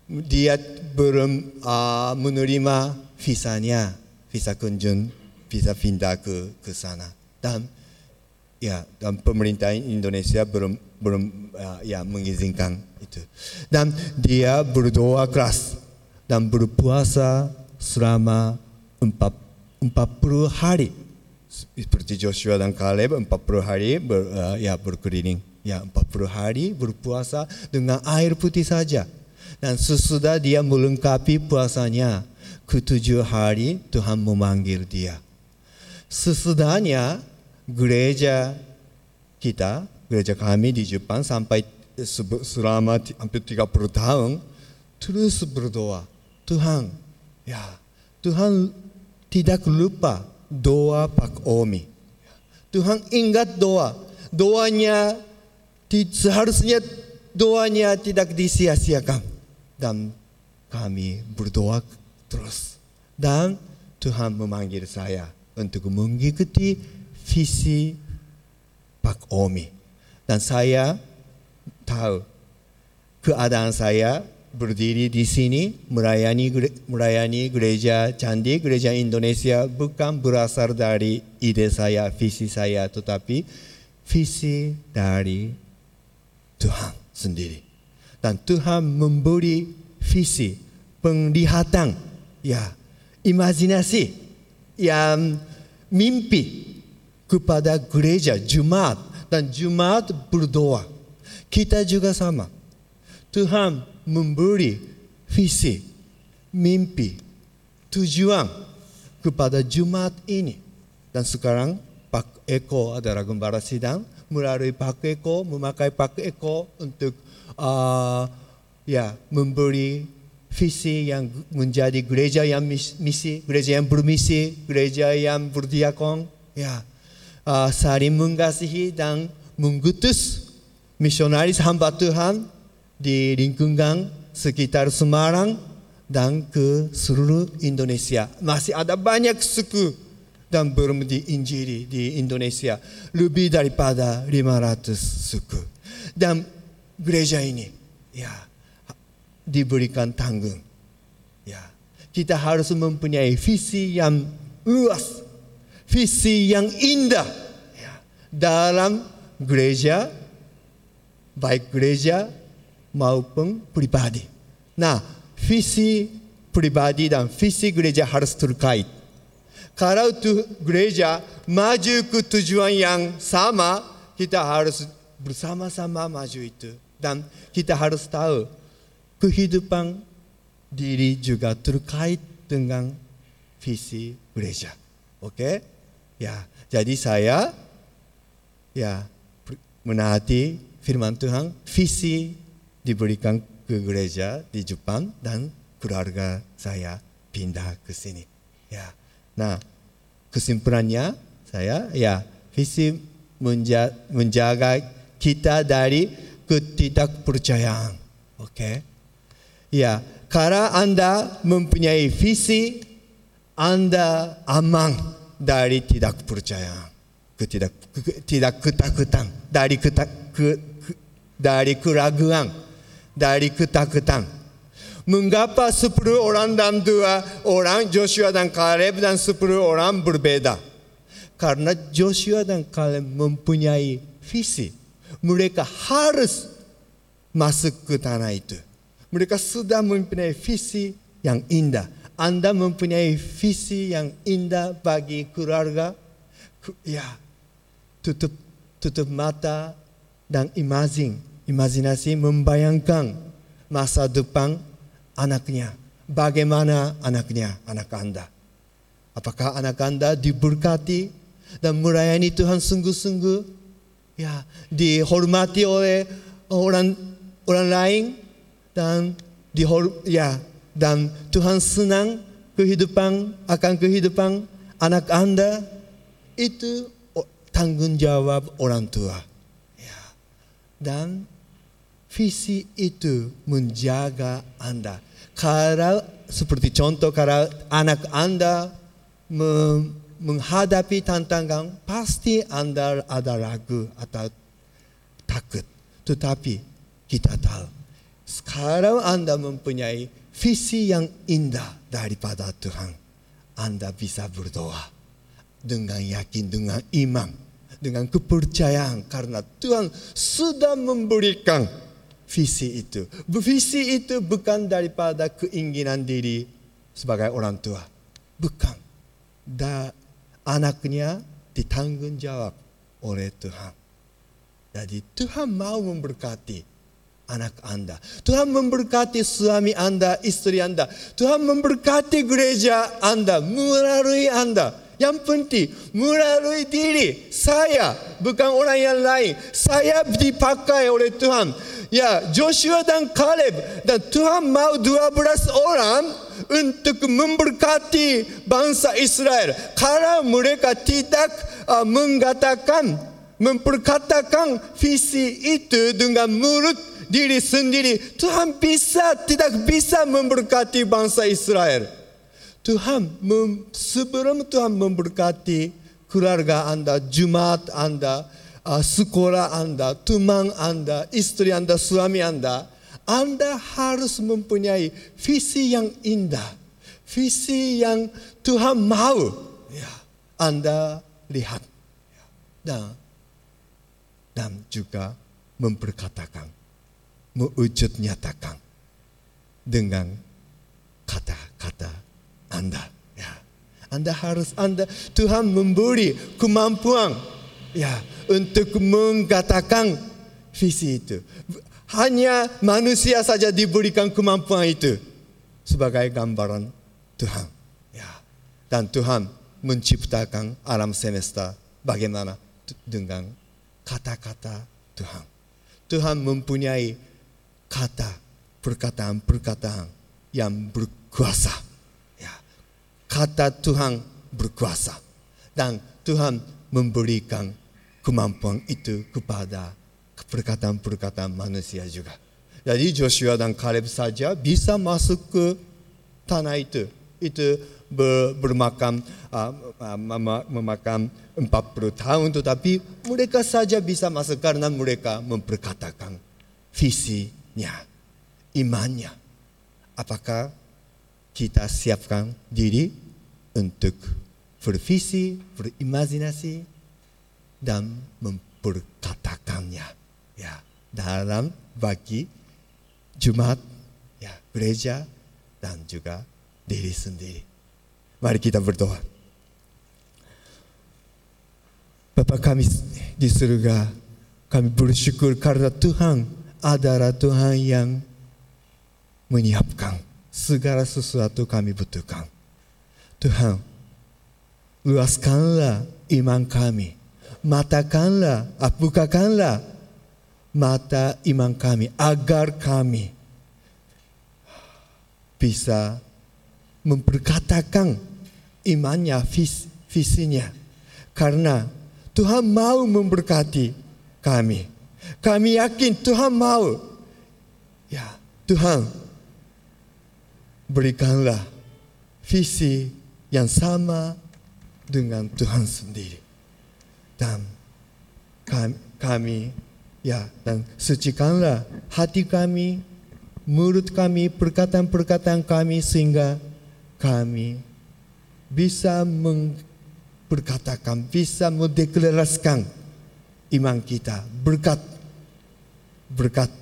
F: dia belum uh, menerima visanya visa kunjung bisa pindah ke ke sana. Dan ya dan pemerintah Indonesia belum belum uh, ya mengizinkan itu. Dan dia berdoa keras dan berpuasa selama empat, 40 hari. Seperti Joshua dan Caleb 40 hari ber, uh, ya berkeliling. Ya 40 hari berpuasa dengan air putih saja dan sesudah dia melengkapi puasanya ketujuh hari Tuhan memanggil dia sesudahnya gereja kita, gereja kami di Jepang sampai selama hampir 30 tahun terus berdoa. Tuhan, ya Tuhan tidak lupa doa Pak Omi. Tuhan ingat doa. Doanya seharusnya doanya tidak disia-siakan. Dan kami berdoa terus. Dan Tuhan memanggil saya untuk mengikuti visi Pak Omi. Dan saya tahu keadaan saya berdiri di sini melayani gere- melayani gereja candi gereja Indonesia bukan berasal dari ide saya visi saya tetapi visi dari Tuhan sendiri dan Tuhan memberi visi penglihatan ya imajinasi yang mimpi kepada gereja Jumat dan Jumat berdoa. Kita juga sama. Tuhan memberi visi, mimpi, tujuan kepada Jumat ini. Dan sekarang Pak Eko adalah gembala sidang melalui Pak Eko memakai Pak Eko untuk uh, ya memberi visi yang menjadi gereja yang mis- misi, gereja yang bermisi, gereja yang berdiakon, ya uh, saling mengasihi dan mengutus misionaris hamba Tuhan di lingkungan sekitar Semarang dan ke seluruh Indonesia. Masih ada banyak suku dan belum diinjili di Indonesia lebih daripada 500 suku. Dan gereja ini ya diberikan tanggung. Ya, kita harus mempunyai visi yang luas, visi yang indah ya, dalam gereja, baik gereja maupun pribadi. Nah, visi pribadi dan visi gereja harus terkait. Kalau tu gereja maju ke tujuan yang sama, kita harus bersama-sama maju itu. Dan kita harus tahu kehidupan diri juga terkait dengan visi gereja. Oke? Ya, jadi saya ya menaati firman Tuhan, visi diberikan ke gereja di Jepang dan keluarga saya pindah ke sini. Ya. Nah, kesimpulannya saya ya visi menja- menjaga kita dari ketidakpercayaan. Oke. Ya, kalau Anda mempunyai visi, Anda aman dari tidak percaya, ketidak ke- tidak ketakutan, dari ketak, ke, ke- dari keraguan, dari ketakutan. Mengapa sepuluh orang dan dua orang Joshua dan Caleb dan sepuluh orang berbeda? Karena Joshua dan Caleb mempunyai visi. Mereka harus masuk ke tanah itu. Mereka sudah mempunyai visi yang indah. Anda mempunyai visi yang indah bagi keluarga, ya tutup tutup mata dan imajin, imajinasi membayangkan masa depan anaknya. Bagaimana anaknya, anak Anda? Apakah anak Anda diberkati dan melayani Tuhan sungguh-sungguh? Ya, dihormati oleh orang orang lain dan dihor ya dan Tuhan senang kehidupan akan kehidupan anak Anda itu tanggung jawab orang tua. Ya. Dan visi itu menjaga Anda. Kalau seperti contoh kalau anak Anda me- menghadapi tantangan, pasti Anda ada ragu atau takut. Tetapi kita tahu, sekarang Anda mempunyai visi yang indah daripada Tuhan. Anda bisa berdoa dengan yakin, dengan iman, dengan kepercayaan karena Tuhan sudah memberikan visi itu. Visi itu bukan daripada keinginan diri sebagai orang tua. Bukan. Da, anaknya ditanggung jawab oleh Tuhan. Jadi Tuhan mau memberkati anak Anda. Tuhan memberkati suami Anda, istri Anda. Tuhan memberkati gereja Anda melalui Anda. Yang penting melalui diri saya, bukan orang yang lain. Saya dipakai oleh Tuhan. Ya, Joshua dan Caleb dan Tuhan mau 12 orang untuk memberkati bangsa Israel. Kalau mereka tidak uh, mengatakan memperkatakan visi itu dengan mulut diri sendiri, Tuhan bisa tidak bisa memberkati bangsa Israel. Tuhan sebelum Tuhan memberkati keluarga Anda, Jumat Anda, uh, sekolah Anda, teman Anda, istri Anda, suami Anda, Anda harus mempunyai visi yang indah, visi yang Tuhan mau. Ya, Anda lihat Ya, dan dan juga memperkatakan, mewujud nyatakan dengan kata-kata Anda. Ya. Anda harus Anda Tuhan memberi kemampuan ya untuk mengatakan visi itu. Hanya manusia saja diberikan kemampuan itu sebagai gambaran Tuhan. Ya. Dan Tuhan menciptakan alam semesta bagaimana dengan kata-kata Tuhan. Tuhan mempunyai kata perkataan-perkataan yang berkuasa. Ya. Kata Tuhan berkuasa dan Tuhan memberikan kemampuan itu kepada perkataan-perkataan manusia juga. Jadi Joshua dan Caleb saja bisa masuk ke tanah itu. Itu ber, bermakam uh, uh, memakan 40 tahun tetapi mereka saja bisa masuk karena mereka memperkatakan visinya, imannya. Apakah kita siapkan diri untuk bervisi, berimajinasi dan memperkatakannya ya dalam bagi Jumat ya gereja dan juga diri sendiri. Mari kita berdoa. Bapa kami di surga, kami bersyukur karena Tuhan adalah Tuhan yang menyiapkan segala sesuatu kami butuhkan. Tuhan, luaskanlah iman kami, matakanlah, bukakanlah mata iman kami agar kami bisa memperkatakan imannya, vis, visinya. Karena Tuhan mau memberkati kami. Kami yakin Tuhan mau. Ya, Tuhan berikanlah visi yang sama dengan Tuhan sendiri. Dan kami, kami ya dan sucikanlah hati kami, mulut kami, perkataan-perkataan kami sehingga kami bisa memperkatakan, bisa mendeklarasikan iman kita berkat berkat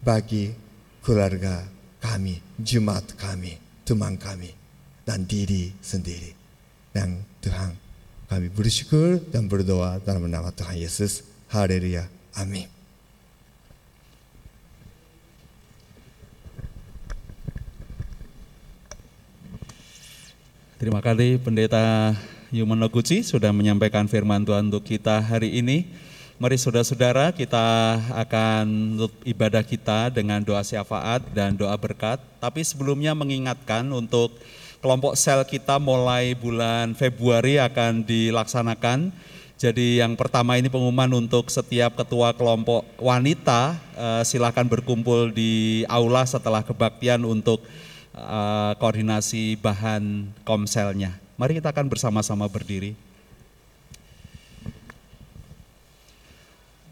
F: bagi keluarga kami, jemaat kami, teman kami. dan diri sendiri. Dan Tuhan, kami bersyukur dan berdoa dalam nama Tuhan Yesus. Haleluya. Amin.
G: Terima kasih Pendeta Yuman Noguchi sudah menyampaikan firman Tuhan untuk kita hari ini. Mari saudara-saudara kita akan ibadah kita dengan doa syafaat dan doa berkat. Tapi sebelumnya mengingatkan untuk kelompok sel kita mulai bulan Februari akan dilaksanakan. Jadi yang pertama ini pengumuman untuk setiap ketua kelompok wanita eh, silakan berkumpul di aula setelah kebaktian untuk uh, koordinasi bahan komselnya. Mari kita akan bersama-sama berdiri.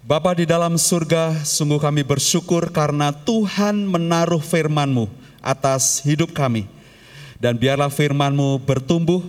G: Bapa di dalam surga, sungguh kami bersyukur karena Tuhan menaruh firman-Mu atas hidup kami. Dan biarlah firman-Mu bertumbuh,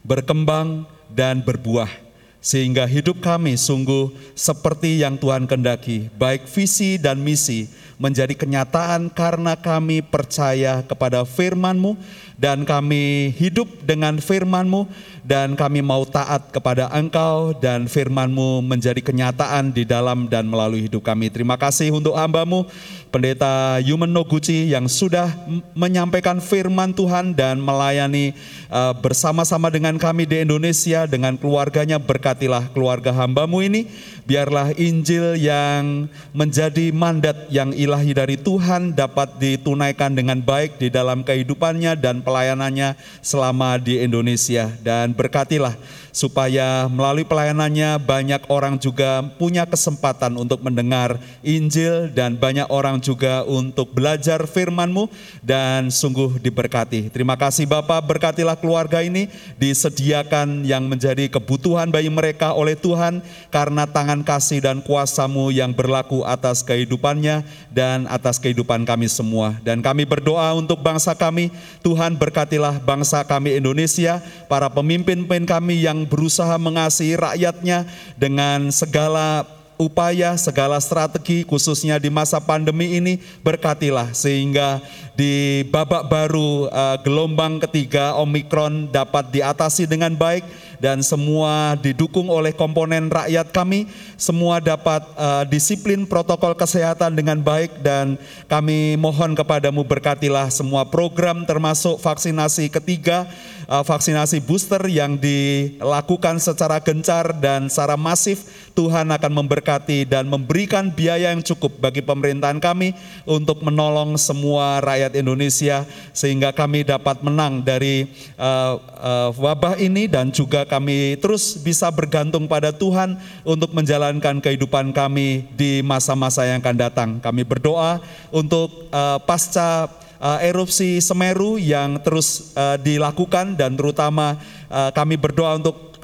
G: berkembang, dan berbuah. Sehingga hidup kami sungguh seperti yang Tuhan kendaki, baik visi dan misi, menjadi kenyataan karena kami percaya kepada firman-Mu dan kami hidup dengan firman-Mu dan kami mau taat kepada Engkau dan firman-Mu menjadi kenyataan di dalam dan melalui hidup kami. Terima kasih untuk hamba-Mu, Pendeta Yumen Noguchi yang sudah menyampaikan firman Tuhan dan melayani uh, bersama-sama dengan kami di Indonesia dengan keluarganya. Berkatilah keluarga hamba-Mu ini, biarlah Injil yang menjadi mandat yang ilahi dari Tuhan dapat ditunaikan dengan baik di dalam kehidupannya dan pelayanannya selama di Indonesia. Dan berkatilah supaya melalui pelayanannya banyak orang juga punya kesempatan untuk mendengar Injil dan banyak orang juga untuk belajar firman-Mu dan sungguh diberkati. Terima kasih Bapak, berkatilah keluarga ini disediakan yang menjadi kebutuhan bagi mereka oleh Tuhan karena tangan kasih dan kuasa-Mu yang berlaku atas kehidupannya dan atas kehidupan kami semua. Dan kami berdoa untuk bangsa kami, Tuhan berkatilah bangsa kami Indonesia, para pemimpin-pemimpin kami yang berusaha mengasihi rakyatnya dengan segala upaya, segala strategi khususnya di masa pandemi ini berkatilah sehingga di babak baru uh, gelombang ketiga Omikron dapat diatasi dengan baik dan semua didukung oleh komponen rakyat kami, semua dapat uh, disiplin protokol kesehatan dengan baik dan kami mohon kepadamu berkatilah semua program termasuk vaksinasi ketiga, vaksinasi booster yang dilakukan secara gencar dan secara masif, Tuhan akan memberkati dan memberikan biaya yang cukup bagi pemerintahan kami untuk menolong semua rakyat Indonesia sehingga kami dapat menang dari uh, uh, wabah ini dan juga kami terus bisa bergantung pada Tuhan untuk menjalankan kehidupan kami di masa-masa yang akan datang. Kami berdoa untuk uh, pasca uh, erupsi Semeru yang terus uh, dilakukan dan terutama uh, kami berdoa untuk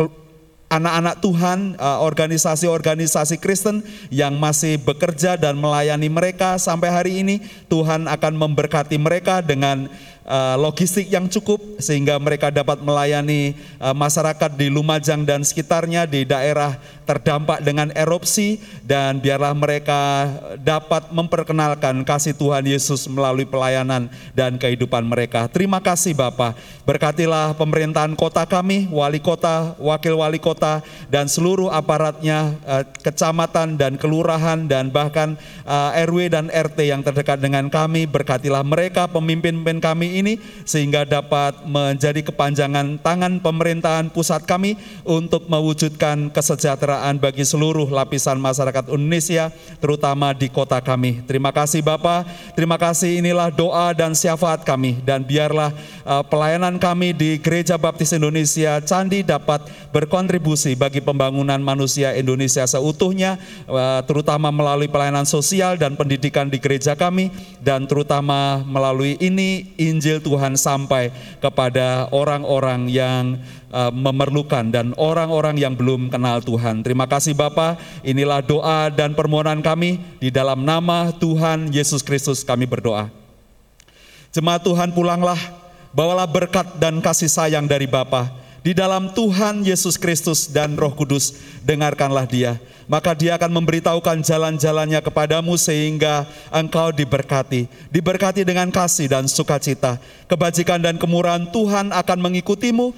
G: anak-anak Tuhan, organisasi-organisasi Kristen yang masih bekerja dan melayani mereka sampai hari ini, Tuhan akan memberkati mereka dengan uh, logistik yang cukup sehingga mereka dapat melayani uh, masyarakat di Lumajang dan sekitarnya di daerah terdampak dengan erupsi dan biarlah mereka dapat memperkenalkan kasih Tuhan Yesus melalui pelayanan dan kehidupan mereka. Terima kasih Bapak. Berkatilah pemerintahan kota kami, wali kota, wakil wali kota dan seluruh aparatnya, uh, kecamatan dan kelurahan dan bahkan RW dan RT yang terdekat dengan kami. Berkatilah mereka pemimpin-pemimpin kami ini sehingga dapat menjadi kepanjangan tangan pemerintahan pusat kami untuk mewujudkan kesejahteraan bagi seluruh lapisan masyarakat Indonesia terutama di kota kami. Terima kasih Bapak, terima kasih. Inilah doa dan syafaat kami. Dan biarlah uh, pelayanan kami di Gereja Baptis Indonesia Candi dapat berkontribusi bagi pembangunan manusia Indonesia seutuhnya uh, terutama melalui pelayanan sosial dan pendidikan di gereja kami dan terutama melalui ini Injil Tuhan sampai kepada orang-orang yang uh, memerlukan dan orang-orang yang belum kenal Tuhan. Terima kasih Bapa. Inilah doa dan permohonan kami di dalam nama Tuhan Yesus Kristus kami berdoa. Jemaat Tuhan pulanglah, bawalah berkat dan kasih sayang dari Bapa Di dalam Tuhan Yesus Kristus dan Roh Kudus, dengarkanlah dia. Maka dia akan memberitahukan jalan-jalannya kepadamu sehingga engkau diberkati. Diberkati dengan kasih dan sukacita. Kebajikan dan kemurahan Tuhan akan mengikutimu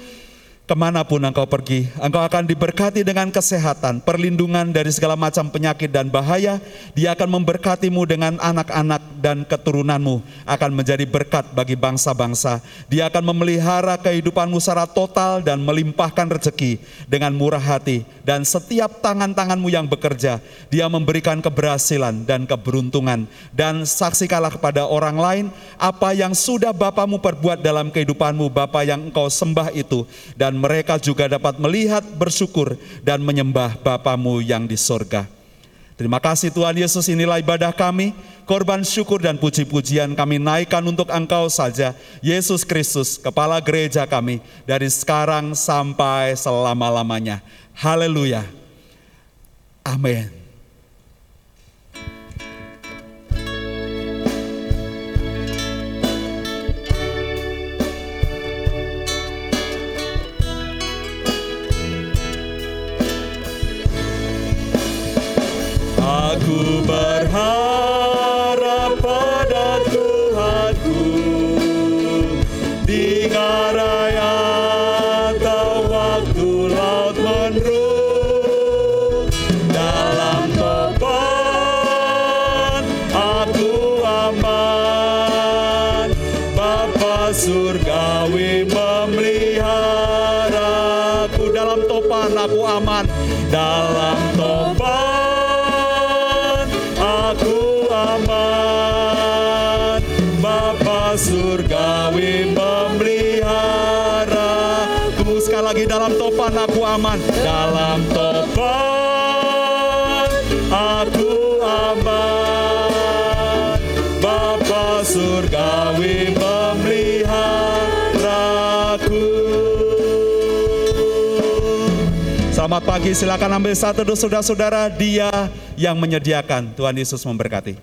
G: Ke mana pun engkau pergi, engkau akan diberkati dengan kesehatan, perlindungan dari segala macam penyakit dan bahaya. Dia akan memberkatimu dengan anak-anak dan keturunanmu akan menjadi berkat bagi bangsa-bangsa. Dia akan memelihara kehidupanmu secara total dan melimpahkan rezeki dengan murah hati. Dan setiap tangan-tanganmu yang bekerja, dia memberikan keberhasilan dan keberuntungan. Dan saksikanlah kepada orang lain apa yang sudah Bapamu perbuat dalam kehidupanmu, Bapa yang engkau sembah itu. Dan dan mereka juga dapat melihat, bersyukur, dan menyembah Bapamu yang di sorga. Terima kasih Tuhan Yesus inilah ibadah kami, korban syukur dan puji-pujian kami naikkan untuk Engkau saja, Yesus Kristus, Kepala Gereja kami, dari sekarang sampai selama-lamanya. Haleluya. Amin. Aku berharap pagi, silakan ambil satu saudara-saudara dia yang menyediakan. Tuhan Yesus memberkati.